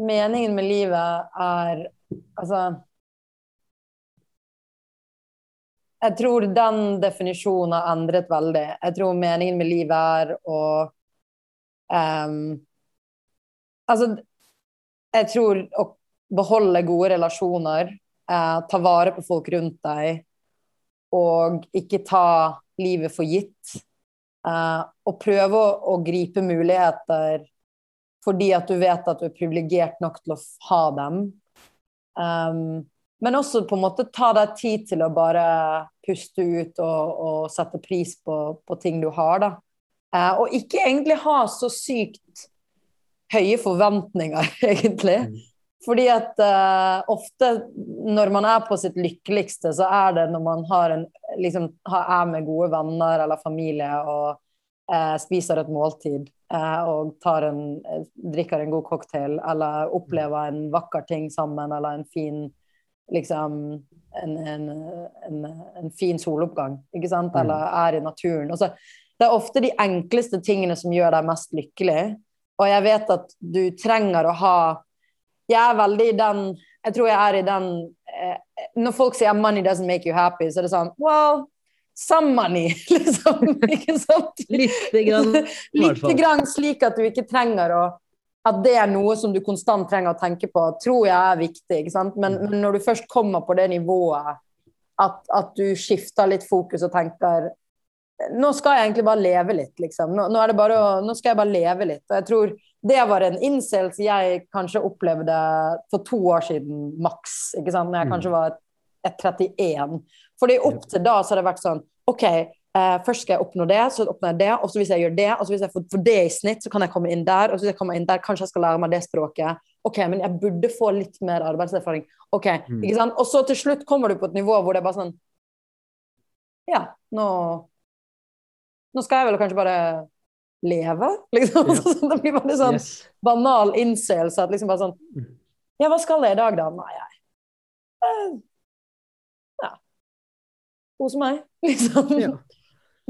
Meningen med livet er Altså Jeg tror den definisjonen har endret veldig. Jeg tror meningen med livet er å Um, altså, jeg tror å beholde gode relasjoner, eh, ta vare på folk rundt deg, og ikke ta livet for gitt. Eh, og prøve å, å, gripe muligheter fordi at du vet at du er privilegert nok til å ha dem. Um, men også på en måte ta deg tid til å bare puste ut og, og sette pris på, på, ting du har, da. Uh, og ikke egentlig ha så sykt høye forventninger, egentlig. Mm. Fordi at uh, ofte når man er på sitt lykkeligste, så er det når man har en, liksom, er med gode venner eller familie og spiser et måltid og en, drikker en god cocktail eller opplever en vakker ting sammen eller en fin liksom en, en, en, en fin soloppgang, ikke sant? Mm. Eller er i naturen. Så det er ofte de enkleste tingene som gjør deg mest lykkelig. Og jeg vet at du trenger å ha Jeg er veldig i den Jeg tror jeg er i den eh, Når folk sier 'money doesn't make you happy', så er det sånn Well, money, liksom. Ikke sant? Lite grann. Lite grann slik at du ikke trenger å at det er noe som du konstant trenger å tenke på, tror jeg er viktig. ikke sant? Men, men når du først kommer på det nivået at, at, du skifter litt fokus og tenker nå skal jeg egentlig bare leve litt, liksom. Nå, nå, å, nå, skal jeg bare leve litt. Og jeg tror det var en innseelse jeg kanskje opplevde for to år siden maks. ikke sant? Når jeg mm. kanskje var 31. Fordi opp til da så har det vært sånn OK, eh, først skal jeg oppnå det, så oppnår jeg det, og så hvis jeg gjør det, og så hvis jeg får, får det i snitt, så kan jeg komme inn der, og så hvis jeg kommer inn der, kanskje jeg skal lære meg det språket. Ok, men jeg burde få litt mer arbeidserfaring. Ok, Mm. ikke sant? Og så til slutt kommer du på et nivå hvor det er bare sånn Ja, nå Nå skal jeg vel kanskje bare leve, liksom. Ja. Så det blir bare sånn Yes. banal innseelse at liksom bare sånn Mm. Ja, hva skal jeg i dag, da? Nei, jeg eh. Kose meg, liksom. Ja.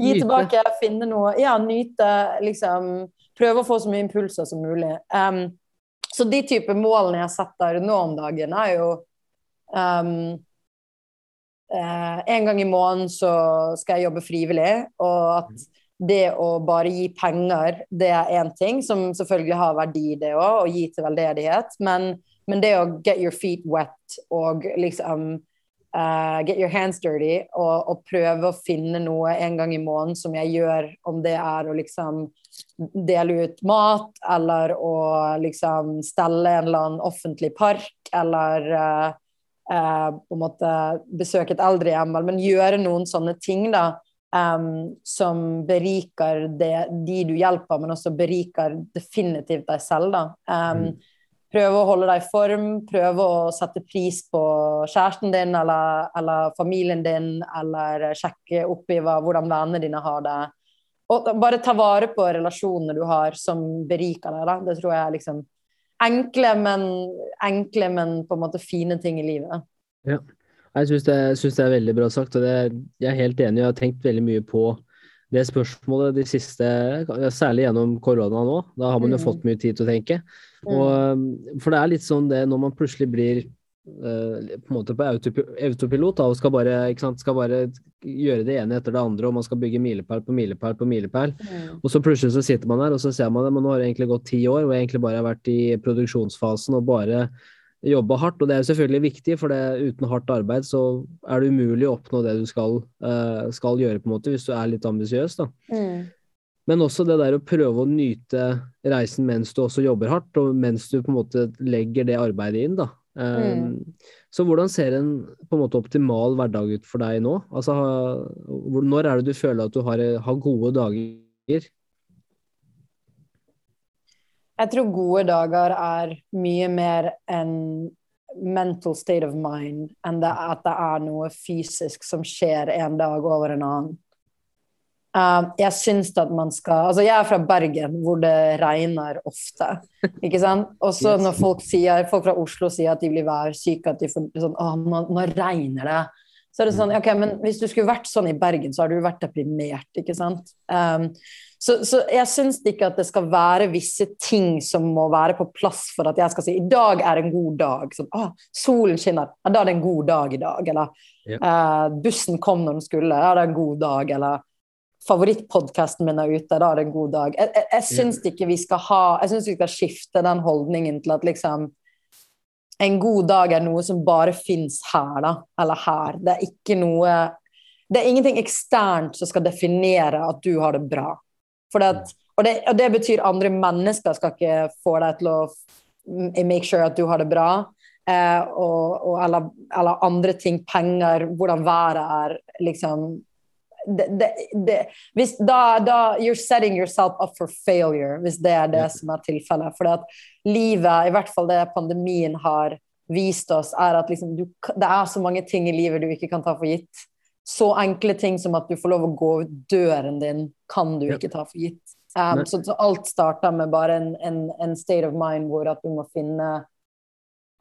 Gi tilbake, finne noe Ja, nyte, liksom. Prøve å få så mye impulser som mulig. Um, så de type målene jeg setter nå om dagen, er jo um, eh, En gang i måneden så skal jeg jobbe frivillig, og at det å bare gi penger, det er én ting, som selvfølgelig har verdi, det òg, å gi til veldedighet. Men, men det å get your feet wet og liksom eh, get your hands dirty og, og prøve å finne noe en gang i måneden som jeg gjør, om det er å liksom dele ut mat, eller å liksom stelle en eller annen offentlig park, eller uh, uh, på en måte besøke et eldrehjem, men gjøre noen sånne ting, da. um, som beriker det, de du hjelper, men også beriker definitivt deg selv. Da. um, Mm. Prøve å holde deg i form, prøve å sette pris på kjæresten din eller, eller familien din, eller sjekke opp i hva, hvordan vennene dine har det. Og bare ta vare på relasjonene du har som beriker deg. Da. Det tror jeg er liksom enkle, men, enkle, men på en måte fine ting i livet. Jeg syns det, det er veldig bra sagt, og det, jeg er helt enig. Jeg har tenkt veldig mye på det spørsmålet de siste Særlig gjennom korona nå. Da har man jo Mm. fått mye tid til å tenke. Og, for det er litt sånn det når man plutselig blir eh, på en måte på autopilot da, og skal bare, sant, skal bare gjøre det ene etter det andre, og man skal bygge milepæl på milepæl på milepæl. Mm. Og så plutselig så sitter man der, og så ser man det, men nå har det egentlig gått ti år, og jeg egentlig bare har vært i produksjonsfasen og bare jobba hardt. Og det er jo selvfølgelig viktig, for det, uten hardt arbeid så er det umulig å oppnå det du skal, eh, skal gjøre, på en måte, hvis du er litt ambisiøs. Mm. Men også det der å prøve å nyte reisen mens du også jobber hardt, og mens du på en måte legger det arbeidet inn, da. Um, Så hvordan ser en på en måte optimal hverdag ut for deg nå? Altså, når er det du føler at du har, har gode dager? Jeg tror gode dager er mye mer en mental state of mind enn det at det er noe fysisk som skjer en dag over en annen. Uh, jeg syns at man skal Altså, jeg er fra Bergen, hvor det regner ofte. Ikke sant? Og så når folk sier Folk fra Oslo sier at de blir værsyke, at de får sånn Å, nå, nå regner det. Så er det sånn, ok, men Hvis du skulle vært sånn i Bergen, så har du vært deprimert. ikke sant? Um, så, så jeg syns ikke at det skal være visse ting som må være på plass for at jeg skal si i dag er en god dag. Sånn, ah, solen skinner, ja, da er det en god dag i dag. Eller Ja. eh, bussen kom når den skulle, ja, det er en god dag. Eller favorittpodkasten min er ute, da er det en god dag. Jeg, jeg, jeg syns ikke vi skal ha Jeg syns vi skal skifte den holdningen til at liksom en god dag er noe som bare fins her, da. Eller her. Det er ikke noe Det er ingenting eksternt som skal definere at du har det bra. At, og, det, og det betyr andre mennesker skal ikke få deg til å make sure at du har det bra. Eh, og, og, eller, eller andre ting, penger, hvordan været er, liksom det, det, hvis, da, da You're setting yourself up for failure, hvis det er det som er tilfellet. For livet, i hvert fall det pandemien har vist oss, er at liksom du, det er så mange ting i livet du ikke kan ta for gitt. Så enkle ting som at du får lov å gå ut døren din, kan du ikke ta for gitt. Um, så, så alt starter med bare en, en, en state of mind hvor at du må finne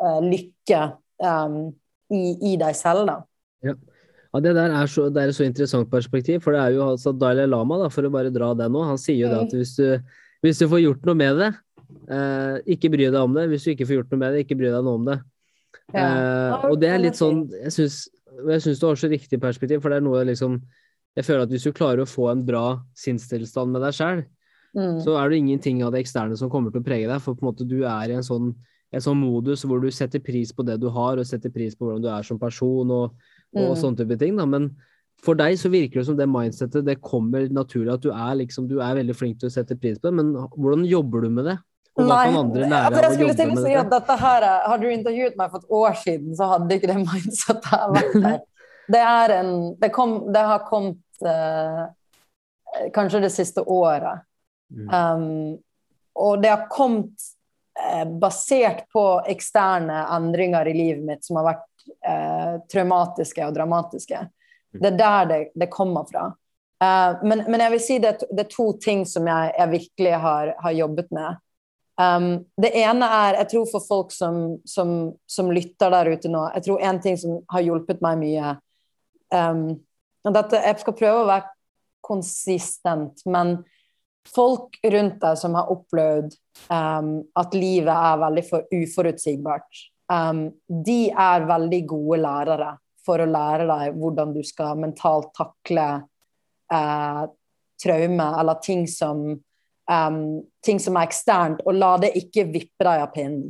uh, lykke um, i, i deg selv, da. Ja, Det der er så, det er et så interessant perspektiv, for det er jo altså Dalai Lama, da, for å bare dra det nå, han sier jo det at hvis du, hvis du får gjort noe med det, eh, ikke bry deg om det. Hvis du ikke får gjort noe med det, ikke bry deg noe om det. Ja. Eh, og det er litt sånn Jeg syns, jeg syns du har så riktig perspektiv, for det er noe jeg liksom Jeg føler at hvis du klarer å få en bra sinnstilstand med deg sjøl, Mm. så er det ingenting av det eksterne som kommer til å prege deg. For på en måte du er i en sånn, en sånn modus hvor du setter pris på det du har, og setter pris på hvordan du er som person og, og Mm. sånne type ting. Da. Men for deg så virker det som det mindsettet det kommer naturlig, at du er liksom, du er veldig flink til å sette pris på det. Men hvordan jobber du med det? Og lære altså, jeg skulle til å si at dette? her, er- Hadde du intervjuet meg for et år siden, så hadde ikke det mindsettet her vært der. Det, en, det, kom, det har kommet uh, Kanskje det siste året. Mm. Um, og det har kommet uh, basert på eksterne endringer i livet mitt som har vært uh, traumatiske og dramatiske. Mm. Det er der det, det kommer fra. Men, men, jeg vil si det, det, er to ting som jeg, jeg virkelig har, har jobbet med. Um, det ene er, jeg tror for folk som, som, som, lytter der ute nå Jeg tror en ting som har hjulpet meg mye um, dette, Jeg skal prøve å være konsistent, men folk rundt deg som har opplevd um, at livet er veldig for uforutsigbart, de er veldig gode lærere for å lære deg hvordan du skal mentalt takle uh, traume eller ting som um, ting som er eksternt, og la det ikke vippe deg av pinnen.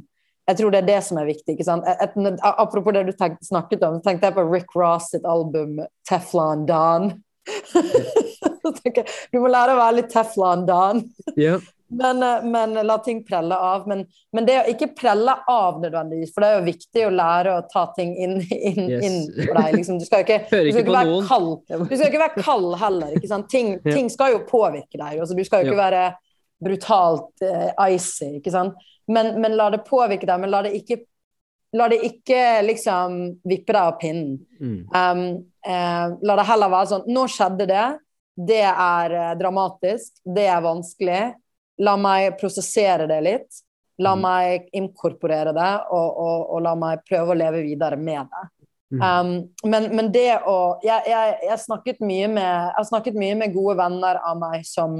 Jeg tror det er det som er viktig. ikke sant? Et, et, apropos det du tenkt, snakket om, så tenkte jeg på Rick Ross sitt album 'Teflon Don'. du må lære å være litt Teflon Don. Yeah. Men, eh, men, la ting prelle av. Men, men, det å ikke prelle av nødvendigvis, for det er jo viktig å lære å ta ting inn, inn, yes. inn på deg. Liksom. Du skal ikke, du skal ikke være kald. Du skal ikke være kald heller. Ikke? Ting, ting skal jo påvirke deg. Altså, du skal jo ikke være brutalt eh, icy, ikke sant. Men, men, la det påvirke deg, men la det ikke La det ikke liksom vippe deg av pinnen. Mm. Um, uh, la det heller være sånn Nå skjedde det. Det er uh, dramatisk. Det er vanskelig. La meg prosessere det litt. La mm. meg inkorporere det, og, og, og, la meg prøve å leve videre med det. Mm. Um, men, men, det å jeg, jeg, jeg, snakket mye med, jeg har snakket mye med gode venner av meg som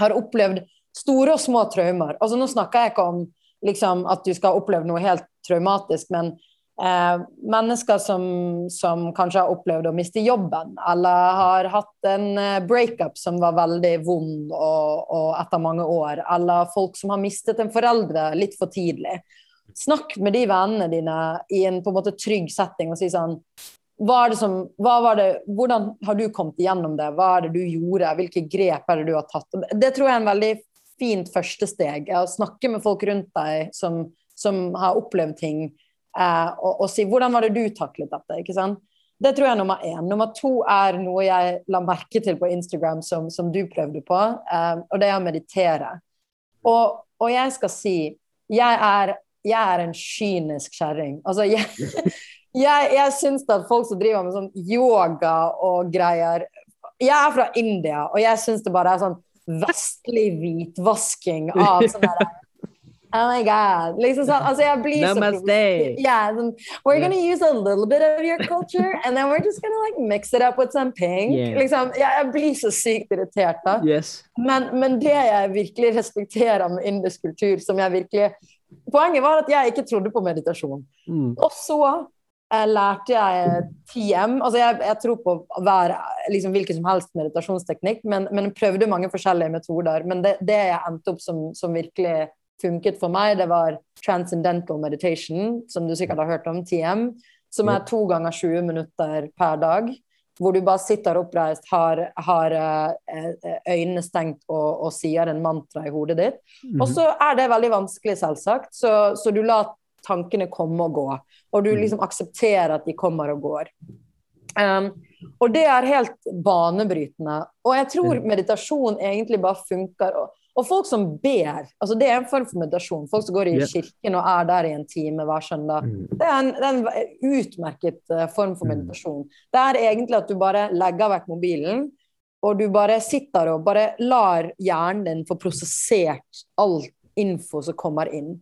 har opplevd store og små traumer. Altså, nå snakker jeg ikke om liksom, at du skal oppleve noe helt traumatisk, men eh, mennesker som, som, kanskje har opplevd å miste jobben, eller har hatt en eh, breakup som var veldig vond og, og etter mange år, eller folk som har mistet en foreldre litt for tidlig. Snakk med de vennene dine i en på en måte trygg setting og si sånn som, det, Hvordan har du kommet igjennom det? Hva er det du gjorde? Hvilke grep er det du har tatt? Det tror jeg er en veldig fint første steg. Å snakke med folk rundt deg som, som har opplevd ting, eh, og, og, si 'hvordan var det du taklet dette'? ikke sant? Det tror jeg er nummer én. Nummer to er noe jeg la merke til på Instagram som, som du prøvde på, eh, og det er å meditere. Og, og, jeg skal si jeg er, jeg er en kynisk kjerring. Altså, jeg, jeg, jeg syns at folk som driver med sånn yoga og greier Jeg er fra India, og jeg syns det bare er sånn vestlig hvitvasking av sånn derre Oh my god. Liksom sånn, altså jeg blir Namaste. så yeah, sånn, We're gonna use a little bit of your culture, and then we're just gonna like mix it up with some pink. Yeah. Liksom, jeg, jeg, blir så sykt irritert da. Yes. Men, men, det jeg virkelig respekterer med indisk kultur, som jeg virkelig Poenget var at jeg ikke trodde på meditasjon. Mm. Og så lærte jeg TM. Altså jeg, jeg tror på hver, liksom hvilken som helst meditasjonsteknikk, men, men prøvde mange forskjellige metoder. Men det, det jeg endte opp som, som, virkelig funket for meg, det var transcendental meditation, som du sikkert har hørt om, TM, som er to ganger 20 minutter per dag. Hvor du bare sitter oppreist, har, har eh, øynene stengt og, og, sier en mantra i hodet ditt. -hmm. Og så er det veldig vanskelig, selvsagt, så, så du lar tankene komme og gå. Og du mm. liksom aksepterer at de kommer og går. Um, og det er helt banebrytende. Og jeg tror meditasjon egentlig bare funker. Og, og folk som ber, altså det er en form for meditasjon. Folk som går i kirken og er der i en time hver søndag. Mm. Det er en, det er en utmerket uh, form for mm. meditasjon. Det er egentlig at du bare legger vekk mobilen, og du bare sitter og bare lar hjernen din få prosessert all info som kommer inn.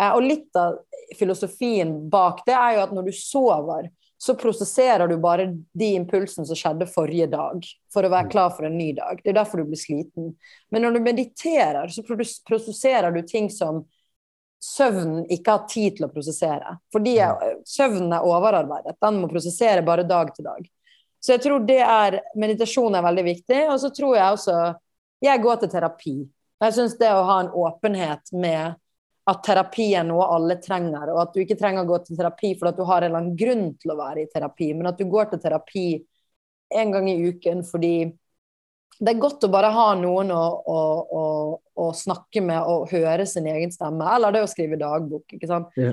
Uh, og litt av filosofien bak det er jo at når du sover, så prosesserer du bare de impulsene som skjedde forrige dag, for å være mm. klar for en ny dag. Det er derfor du blir sliten. Men når du mediterer, så prosesserer du ting som søvnen ikke har tid til å prosessere. Fordi mm. søvnen er overarbeidet. Den må prosessere bare dag til dag. Så jeg tror det er Meditasjon er veldig viktig. Og så tror jeg også Jeg går til terapi. Jeg syns det å ha en åpenhet med at terapi er noe alle trenger, og at du ikke trenger å gå til terapi for at du har en eller annen grunn til å være i terapi, men at du går til terapi en gang i uken fordi det er godt å bare ha noen å, å, å, å snakke med og høre sin egen stemme, eller det å skrive dagbok. ikke sant? Ja.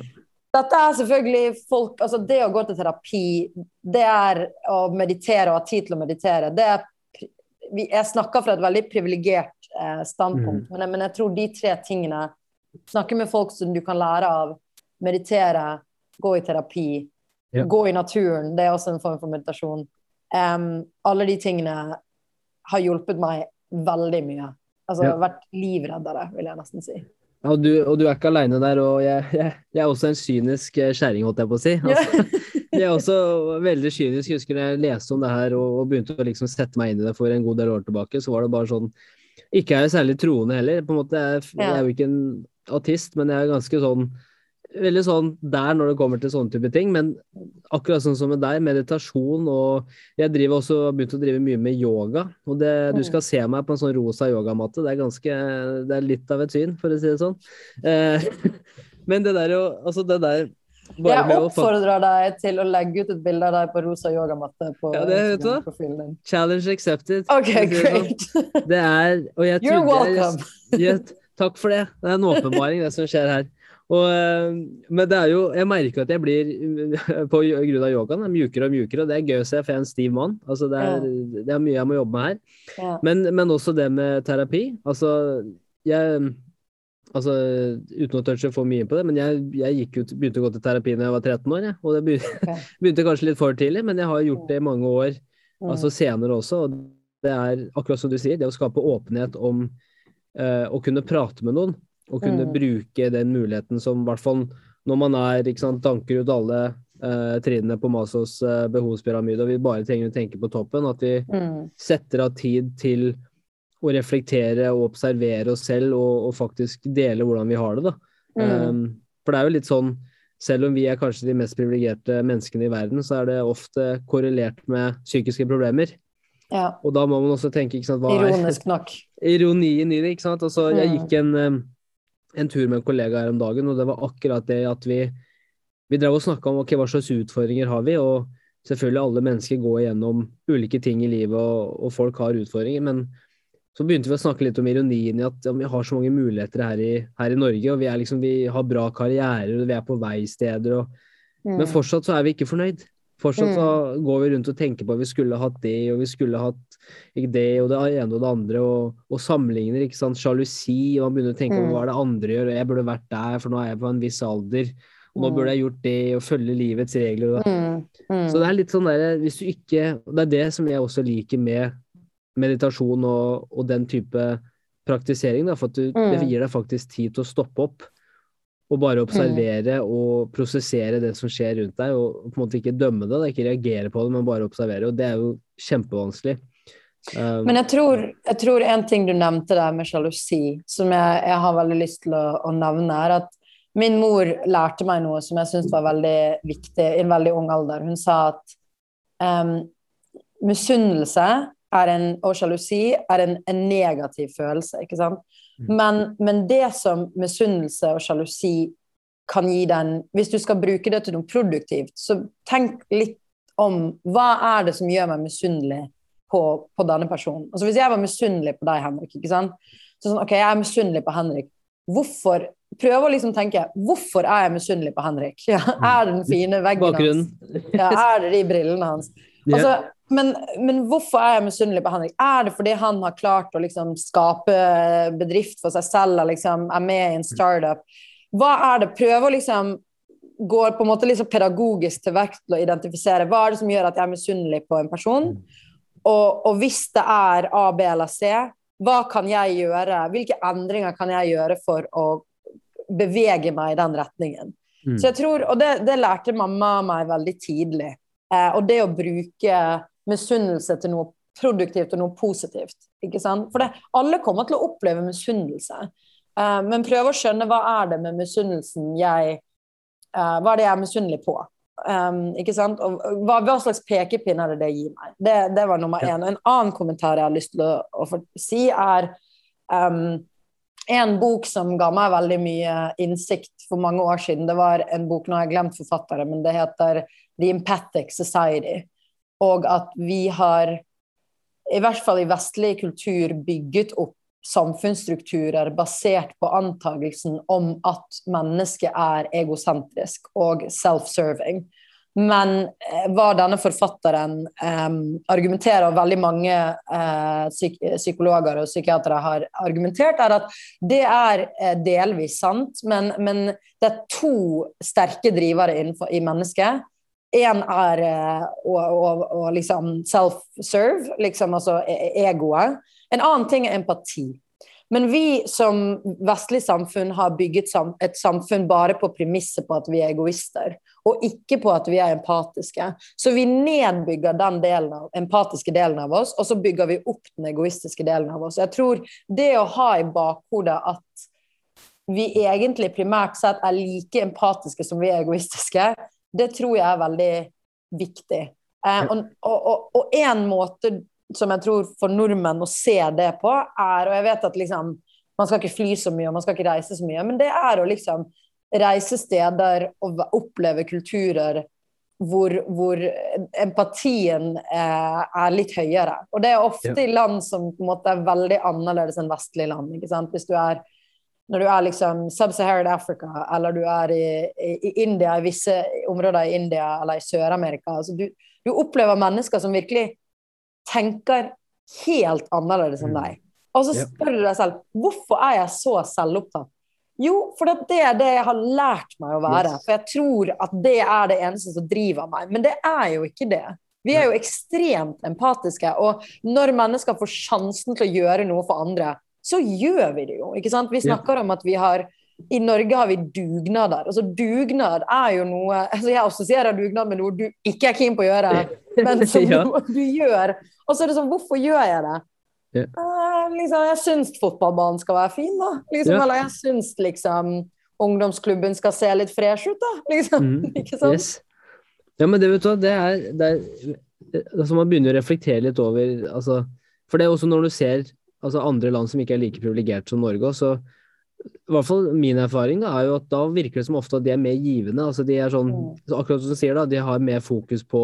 dette er selvfølgelig folk Altså, det å gå til terapi, det er å meditere og ha tid til å meditere. Det er Jeg snakker fra et veldig privilegert eh, standpunkt, mm. men, men, jeg tror de tre tingene Snakke med folk som du kan lære av, meditere, gå i terapi, ja. gå i naturen, det er også en form for meditasjon. Um, alle de tingene har hjulpet meg veldig mye. Altså ja. vært livreddere, vil jeg nesten si. Ja, og, du, og du er ikke aleine der, og jeg, jeg, jeg, er også en kynisk skjæring kjerring, holdt jeg på å si. Altså, jeg er også veldig kynisk. Jeg husker jeg leste om det her og, og, begynte å liksom sette meg inn i det for en god del år tilbake, så var det bare sånn Ikke er jeg særlig troende heller. på en måte, Jeg, jeg er jo ikke en autist, men jeg er ganske sånn veldig sånn der når det kommer til sånne type ting. Men akkurat sånn som med deg, meditasjon og Jeg driver også begynt å drive mye med yoga. Og det, du skal se meg på en sånn rosa yogamatte. Det er ganske Det er litt av et syn, for å si det sånn. Eh, men det der jo Altså, det der jeg oppfordrer deg til å legge ut et bilde av deg på rosa yogamatte på ja, det, profilen din. Challenge accepted. Ok, great. Det er og jeg You're welcome. Jeg, takk for det. Det er en åpenbaring, det som skjer her. Og, eh, men det er jo Jeg merker at jeg blir, på grunn av yogaen, er mjukere og mjukere. Og det er gøy å se, for jeg er en stiv mann. Altså, det, er, ja. det er mye jeg må jobbe med her. Ja. Men, men, også det med terapi. Altså, jeg Altså, uten å touche for mye på det, men jeg, jeg ut, begynte å gå til terapi da jeg var 13 år. Ja. Og det begynte, okay. begynte, kanskje litt for tidlig, men jeg har gjort det i mange år, altså senere også. Og det er akkurat som du sier, det å skape åpenhet om å kunne prate med noen. Å kunne mm. bruke den muligheten som i hvert fall når man er, ikke sant, tanker ut alle eh, trinnene på Masos eh, behovspyramide, og vi bare trenger å tenke på toppen, at vi mm. setter av tid til å reflektere og observere oss selv og, og faktisk dele hvordan vi har det. da. Mm. Um, for det er jo litt sånn, selv om vi er kanskje de mest privilegerte menneskene i verden, så er det ofte korrelert med psykiske problemer. Ja. Og da må man også tenke sant, Ironisk nok. Ironien i det. ikke sant? Altså, jeg mm. gikk en en tur med en kollega her om dagen, og det var akkurat det at vi vi drev og snakka om okay, hva slags utfordringer har vi, og selvfølgelig alle mennesker går gjennom ulike ting i livet, og, og, folk har utfordringer, men så begynte vi å snakke litt om ironien i at ja, vi har så mange muligheter her i, her i Norge, og vi, liksom, vi, har bra karrierer, og vi er på vei steder, og, mm. men fortsatt så er vi ikke fornøyd. Fortsatt så mm. går vi rundt og tenker på at vi skulle hatt det, og vi skulle hatt det og det ene og det andre, og, og sammenligner, ikke sant. Sjalusi, og man begynner å tenke mm. på hva det andre gjør, og jeg burde vært der, for nå er jeg på en viss alder. Og nå burde jeg gjort det, og følge livets regler. Mm. Mm. Så det er litt sånn derre hvis du ikke Det er det som jeg også liker med meditasjon og, og den type praktisering, da, for at du, det mm. gir deg faktisk tid til å stoppe opp og bare observere mm. og prosessere det som skjer rundt deg, og på en måte ikke dømme det, ikke reagere på det, men bare observere. Og det er jo kjempevanskelig. Um, men jeg tror, jeg tror, en ting du nevnte der med sjalusi, som jeg, jeg har veldig lyst til å, å, nevne, er at min mor lærte meg noe som jeg syntes var veldig viktig i en veldig ung alder. Hun sa at um, misunnelse en, og sjalusi er en, en negativ følelse, ikke sant? Mm. Men, men det som misunnelse og sjalusi kan gi den Hvis du skal bruke det til noe produktivt, så tenk litt om hva er det som gjør meg misunnelig på, på, denne personen. Altså Hvis jeg var misunnelig på deg, Henrik, ikke sant? så sånn, ok, jeg er misunnelig på Henrik. Hvorfor Prøv å liksom tenke hvorfor er jeg misunnelig på Henrik? Ja, er det den fine veggen hans? Ja, er det de brillene hans? Altså, men, men, hvorfor er jeg misunnelig på Henrik? Er det fordi han har klart å liksom skape bedrift for seg selv og liksom er med i en startup? Hva er det? Prøve å liksom gå på en måte liksom pedagogisk til verks til å identifisere hva er det som gjør at jeg er misunnelig på en person. Og, og, hvis det er A, B eller C, hva kan jeg gjøre? Hvilke endringer kan jeg gjøre for å bevege meg i den retningen? Mm. Så jeg tror, Og det, det lærte mamma meg veldig tidlig. Eh, og det å bruke misunnelse til noe produktivt og noe positivt. Ikke sant? For det, alle kommer til å oppleve misunnelse. Uh, men prøve å skjønne hva er det med misunnelsen jeg uh, Hva er det jeg er misunnelig på? Um, ikke sant? Og hva, hva, slags pekepinn er det det gir meg? Det, det var nummer én. En annen kommentar jeg har lyst til å, å si, er um, en bok som ga meg veldig mye innsikt for mange år siden. Det var en bok, nå har jeg glemt forfattere, men det heter The Empathic Society og at vi har, i hvert fall i vestlig kultur, bygget opp samfunnsstrukturer basert på antagelsen om at mennesket er egosentrisk og self-serving. Men eh, hva denne forfatteren um, argumenterer, og veldig mange uh, psyk psykologer og psykiatere har argumentert, er at det er eh, delvis sant, men, men, det er to sterke drivere innenfor, i mennesket. Én er å, å liksom self-serve, liksom altså e, e, egoet. En annen ting er empati. Men vi som vestlig samfunn har bygget et samfunn bare på premisset på at vi er egoister, og ikke på at vi er empatiske. Så vi nedbygger den delen av, empatiske delen av oss, og så bygger vi opp den egoistiske delen av oss. Jeg tror det å ha i bakhodet at vi egentlig primært sett er like empatiske som vi er egoistiske, det tror jeg er veldig viktig. Eh, og én måte som jeg tror for nordmenn å se det på, er Og jeg vet at liksom man skal ikke fly så mye og man skal ikke reise så mye, men det er å liksom reise steder og oppleve kulturer hvor, hvor empatien eh, er litt høyere. Og det er ofte i land som på en måte er veldig annerledes enn vestlige land. ikke sant? Hvis du er når du er liksom sub-Saharan Africa, eller du er i, i, i, India, i visse områder i India eller i Sør-Amerika altså du, du, opplever mennesker som virkelig tenker helt annerledes enn mm. deg. Og så spør du deg selv hvorfor er jeg så selvopptatt? Jo, for det er det jeg har lært meg å være. For jeg tror at det er det eneste som driver meg. Men det er jo ikke det. Vi er jo ekstremt empatiske. Og når mennesker får sjansen til å gjøre noe for andre, så gjør vi det jo. ikke sant? Vi snakker om at vi har i Norge har vi dugnader. Altså Dugnad er jo noe altså Jeg assosierer dugnad med noe du ikke er keen på å gjøre, men som ja. du, du, gjør. Og så er det sånn Hvorfor gjør jeg det? Yeah. Uh, liksom, jeg syns fotballbanen skal være fin, da. Liksom, yeah. Eller jeg syns liksom ungdomsklubben skal se litt fresh ut, da. Liksom. Mm. ikke sant? Yes. Ja, men det vet du hva, det er, det er altså Man begynner å reflektere litt over altså, For det er også når du ser altså, andre land som ikke er like privilegert som Norge, så i hvert fall min erfaring da, er jo at da virker det som ofte at de er mer givende. altså de er sånn, mm. Akkurat som du sier, da, de har mer fokus på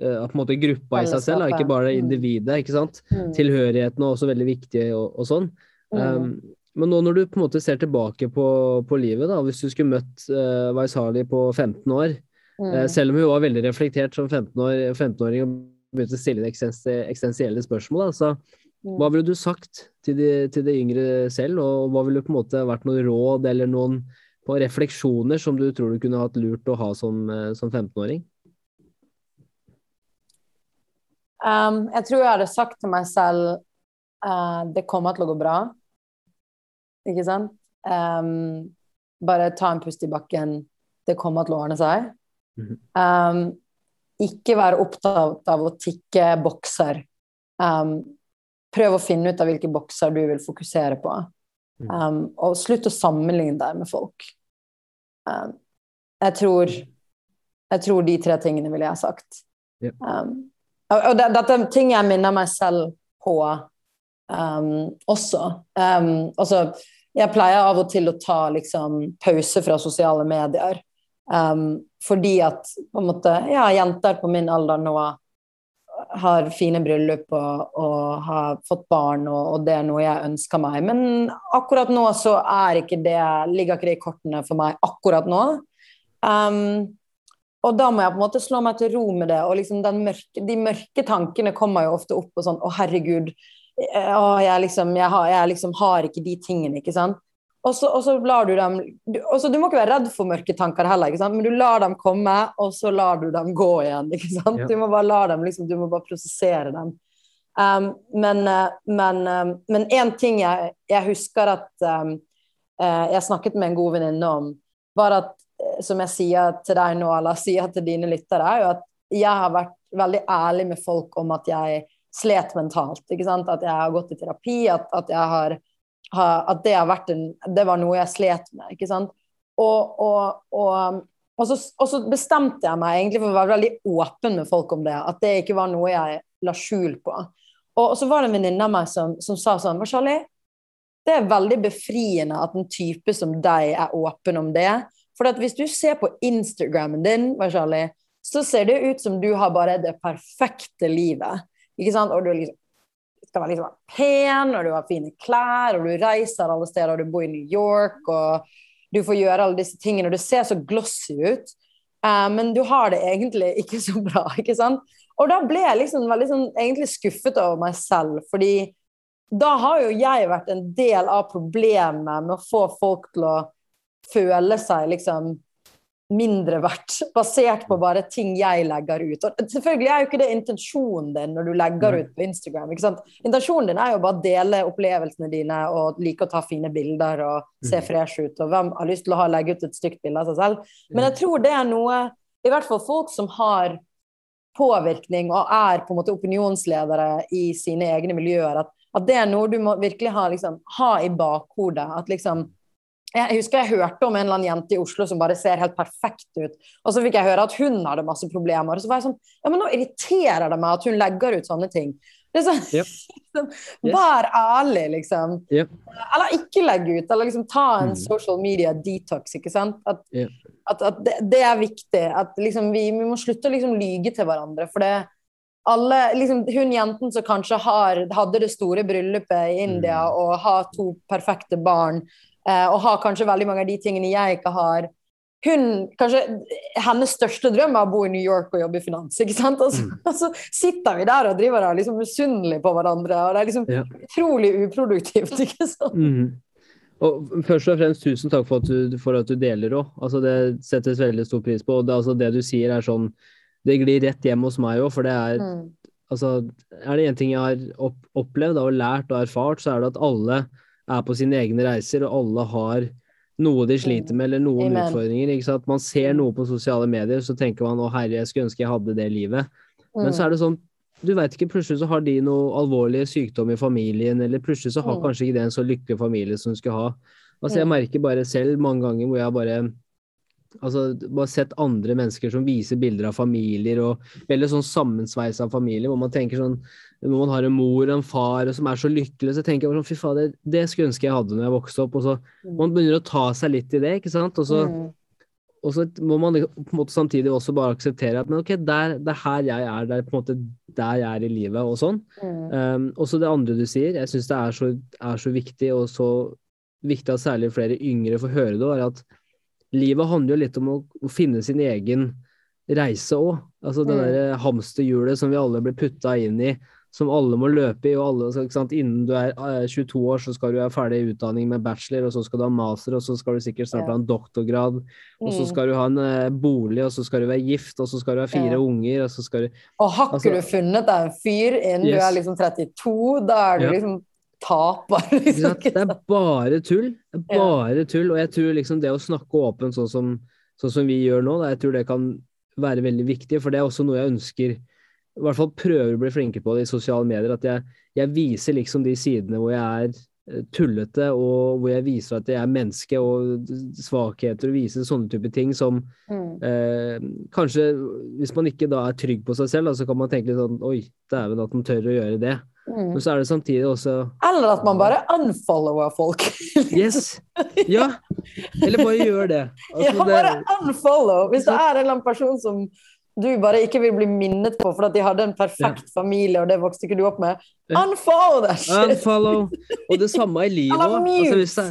uh, på en måte gruppa i seg selv, da, ikke bare mm. individet. ikke sant? Mm. Tilhørigheten er også veldig viktig og, og sånn. Mm. Um, men nå når du på en måte ser tilbake på, på livet, da, hvis du skulle møtt uh, Vaisali på 15 år, uh, selv om hun var veldig reflektert som 15-åring 15 og begynte å stille eksistensielle spørsmål, da, så Mm. Hva ville du sagt til de, til de, yngre selv, og hva ville på en måte vært noen råd eller noen på refleksjoner som du tror du kunne hatt lurt å ha som, eh, som 15-åring? Um, jeg tror jeg hadde sagt til meg selv uh, det kommer til å gå bra. Ikke sant? Um, bare ta en pust i bakken. Det kommer til å ordne seg. -hmm. um, ikke være opptatt av å tikke bokser. Um, prøv å finne ut av hvilke bokser du vil fokusere på. Mm. Um, og slutt å sammenligne deg med folk. Um, jeg tror Jeg tror de tre tingene ville jeg ha sagt. Yeah. Um, og, det, dette er ting jeg minner meg selv på um, også. Um, altså, jeg pleier av og til å ta liksom, pause fra sosiale medier. fordi at på en måte, ja, jenter på min alder nå har fine bryllup og, og har fått barn, og, og, det er noe jeg ønsker meg. Men akkurat nå så er ikke det, ligger ikke det i kortene for meg akkurat nå. Um, og da må jeg på en måte slå meg til ro med det. Og liksom mørke, de mørke tankene kommer jo ofte opp og sånn Å, herregud. Eh, å, jeg, liksom, jeg, har, jeg liksom har ikke de tingene, ikke sant. Og så, og så, lar du dem du, også, du må ikke være redd for mørke tanker heller, ikke sant? men du lar dem komme, og så lar du dem gå igjen. ikke sant? Ja. Du må bare la dem, liksom, du må bare prosessere dem. Um, men, én um, en ting jeg, jeg husker at um, uh, jeg snakket med en god venninne om, var at, som jeg sier til deg nå, eller sier til dine lyttere, er jo at jeg har vært veldig ærlig med folk om at jeg slet mentalt. At jeg har gått i terapi, at, at har at det, en, det var noe jeg slet med. ikke sant? Og, og, og, og, så, og, så, bestemte jeg meg egentlig for å være veldig åpen med folk om det. At det ikke var noe jeg la skjul på. Og, så var det en venninne av meg som, som, sa sånn Charlie, det er veldig befriende at en type som deg er åpen om det. For hvis du ser på Instagrammen din, Charlie, så ser det ut som du har bare det perfekte livet. Ikke sant? Og du liksom skal være liksom pen, og du har fine klær, og du reiser alle steder, og du bor i New York, og du får gjøre alle disse tingene, og du ser så glossy ut. Uh, men du har det egentlig ikke så bra, ikke sant? Og da ble jeg liksom veldig sånn, egentlig skuffet over meg selv, fordi da har jo jeg vært en del av problemet med å få folk til å føle seg liksom mindre verdt, basert på bare ting jeg legger ut. Og selvfølgelig er jo ikke det intensjonen din når du legger ut på Instagram. ikke sant? Intensjonen din er jo bare å dele opplevelsene dine og like å ta fine bilder og se mm. fresh ut. Og hvem har lyst til å ha, legge ut et stygt bilde av seg selv? Men jeg tror det er noe I hvert fall folk som har påvirkning og er på en måte opinionsledere i sine egne miljøer, at at det er noe du må virkelig ha, liksom, ha i bakhodet. At liksom jeg husker jeg hørte om en eller annen jente i Oslo som bare ser helt perfekt ut. Og så fikk jeg høre at hun hadde masse problemer. Og så var jeg sånn Ja, men nå irriterer det meg at hun legger ut sånne ting. Det sånn, yep. liksom, Vær ærlig, liksom. Yep. Eller ikke legge ut. Eller liksom ta en mm. social media detox, ikke sant. At, yep. at, at det, det, er viktig. At liksom vi, vi må slutte å liksom lyge til hverandre. For det, alle, liksom, Hun jenten som kanskje har, hadde det store bryllupet i India mm. og har to perfekte barn, og har kanskje veldig mange av de tingene jeg ikke har hun, kanskje Hennes største drøm er å bo i New York og jobbe i finans. ikke sant? Og så, mm. og så sitter vi der og driver og liksom misunnelige på hverandre. og Det er liksom ja. utrolig uproduktivt. ikke sant? Mm. Og Først og fremst tusen takk for at du, for at du deler òg. Altså, det settes veldig stor pris på. og det, altså, det du sier er sånn det glir rett hjem hos meg òg, for det er mm. Altså, er det én ting jeg har opp, opplevd og lært og erfart, så er det at alle er på sine egne reiser, og alle har noe de sliter med, eller noen Amen. utfordringer. ikke sant? Man ser mm. noe på sosiale medier, så tenker man 'Å, herre, jeg skulle ønske jeg hadde det livet'. Mm. Men så er det sånn du veit ikke, plutselig så har de noe alvorlig sykdom i familien, eller plutselig så har mm. kanskje ikke det en så lykkelig familie som hun skulle ha. Altså, jeg mm. merker bare selv mange ganger hvor jeg bare altså, bare sett andre mennesker som viser bilder av familier, og veldig sånn sammensveisa familier, hvor man tenker sånn Når man har en mor og en far som er så lykkelig, så tenker jeg sånn Fy fader, det skulle ønske jeg hadde når jeg vokste opp. Og så mm. man begynner å ta seg litt i det, ikke sant. Og så, mm. og så må man på en måte samtidig også bare akseptere at men ok, der, det er her jeg er, det er på en måte der jeg er i livet, og sånn. Um, og så det andre du sier, jeg syns det er så, er så viktig, og så viktig at særlig flere yngre får høre det, er at livet handler jo litt om å, å finne sin egen reise òg. Altså det mm. der hamsterhjulet som vi alle blir putta inn i, som alle må løpe i. og alle, sant? Innen du er 22 eh, år, så skal du ha ferdig utdanning med bachelor, og så skal du ha master, og så skal du sikkert snart ha en doktorgrad, og så mm. skal du ha en uh, bolig, og så skal du være gift, og så skal du ha fire ja. unger, og så skal du Og har ikke altså, du funnet deg en fyr innen yes. du er liksom 32, da er du ja. liksom taper. Liksom. Det er bare tull. Bare tull. Og jeg tror liksom det å snakke åpent sånn som, sånn som vi gjør nå, da, jeg tror det kan være veldig viktig. For det er også noe jeg ønsker i hvert fall prøver å bli flinkere på det i sosiale medier. At jeg, jeg viser liksom de sidene hvor jeg er eh, tullete, og hvor jeg viser at jeg er menneske, og svakheter, og viser sånne type ting som mm. eh, Kanskje, hvis man ikke da er trygg på seg selv, da, så kan man tenke litt sånn Oi, dæven at man tør å gjøre det. Mm. Men så er det samtidig også Eller at man bare unfollower folk. yes. Ja. Eller bare gjør det. Altså, ja, bare unfollow. Hvis det er en eller annen person som du bare ikke vil bli minnet på fordi de hadde en perfekt ja. familie, og det vokste ikke du opp med, unfollow that shit! Unfollow. Og det samme i livet òg. Altså,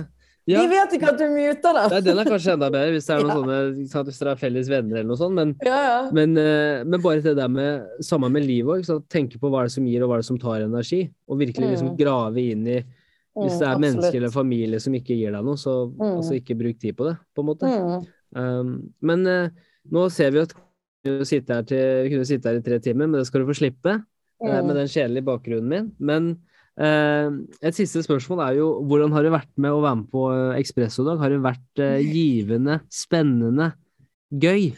ja. De vet ikke at du muter dem! den er kanskje enda bedre, hvis det er noen ja. sånne, hvis dere er felles venner eller noe sånt. Men, ja, men, uh, men, bare det der med Samme med livet òg. Tenke på hva det som gir, og hva det som tar energi. Og virkelig liksom mm. grave inn i Hvis det er mm, mennesker eller familie som ikke gir deg noe, så mm. altså, ikke bruk tid på det, på en måte. Mm. Um, men uh, nå ser vi at vi kunne sitte her, til, vi kunne sitte her i tre timer, men det skal du få slippe. Uh, med den kjedelige bakgrunnen min. Men Eh, et siste spørsmål er jo hvordan har det vært med å være med på Ekspresso i dag? Har det vært eh, givende, spennende, gøy?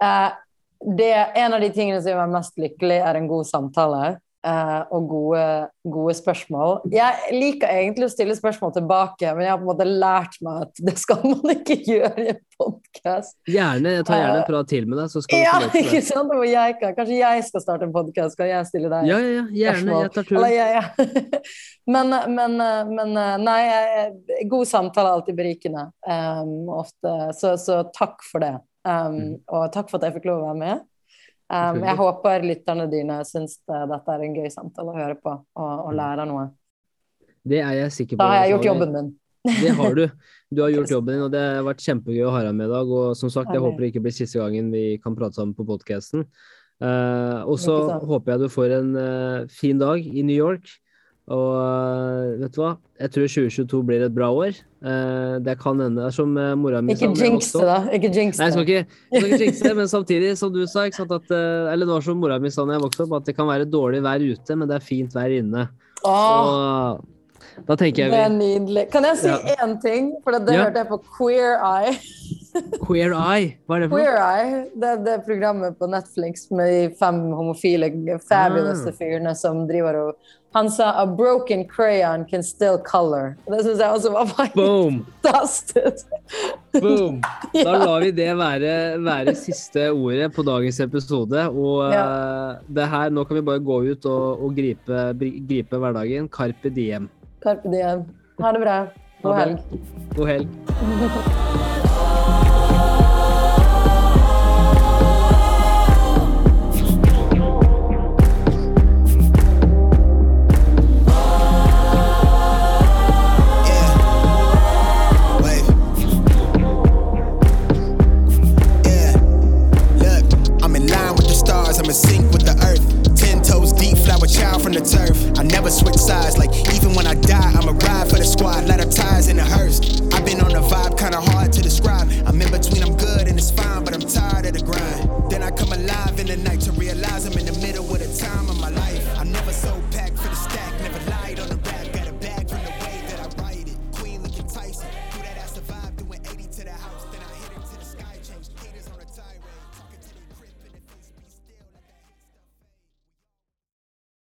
Det, en av de tingene som gjør meg mest lykkelig, er en god samtale. Uh, og gode, gode, spørsmål. Jeg liker egentlig å stille spørsmål tilbake, men jeg har på en måte lært meg at det skal man ikke gjøre i en podkast. Gjerne. Jeg tar gjerne en prat til med deg, så skal ja, ikke sant? Jeg kan. Kanskje jeg skal starte en podkast, skal jeg stille deg ja, ja, ja. Gjerne. Jeg tar turen. Ja, ja. men, men, men, nei, god samtale er alltid berikende. Um, ofte. Så, så, takk for det. Um, og takk for at jeg fikk lov å være med. Um, jeg håper lytterne dine syns det- dette er en gøy samtale å høre på og, og lære noe. Det er jeg sikker på. Da har jeg gjort jobben min. Det har du. Du har gjort jobben din, og det har vært kjempegøy å ha deg med i dag. Og som sagt, jeg håper det ikke blir siste gangen vi kan prate sammen på podkasten. og så håper jeg du får en uh, fin dag i New York. Og eh, vet du hva, jeg tror 2022 blir et bra år. Eh, det kan hende. Som eh, mora mi Ikke sa jinx det, da. Ikke jinx Nei, jeg skal ikke, jeg skal ikke jinx det, men samtidig, som du sa, at, eller det var som mora mi sa da jeg vokste opp, at det kan være dårlig vær ute, men det er fint vær inne. Åh, Og da tenker det er nydelig. Kan jeg si Ja. én ting? For det, det Ja. hørte jeg på Queer Eye. Queer Eye, hva er det for? Queer Eye, det er det programmet på Netflix med de fem homofile, fabulous Ah. fyrene som driver og Han sa 'a broken crayon can still color'. Det syns jeg også var fantastisk. Boom! Da lar vi det være, være siste ordet på dagens episode. Og eh, det her, nå kan vi bare gå ut og, og gripe, gripe hverdagen. Carpe diem. Carpe diem. Ha det bra. God helg. God helg.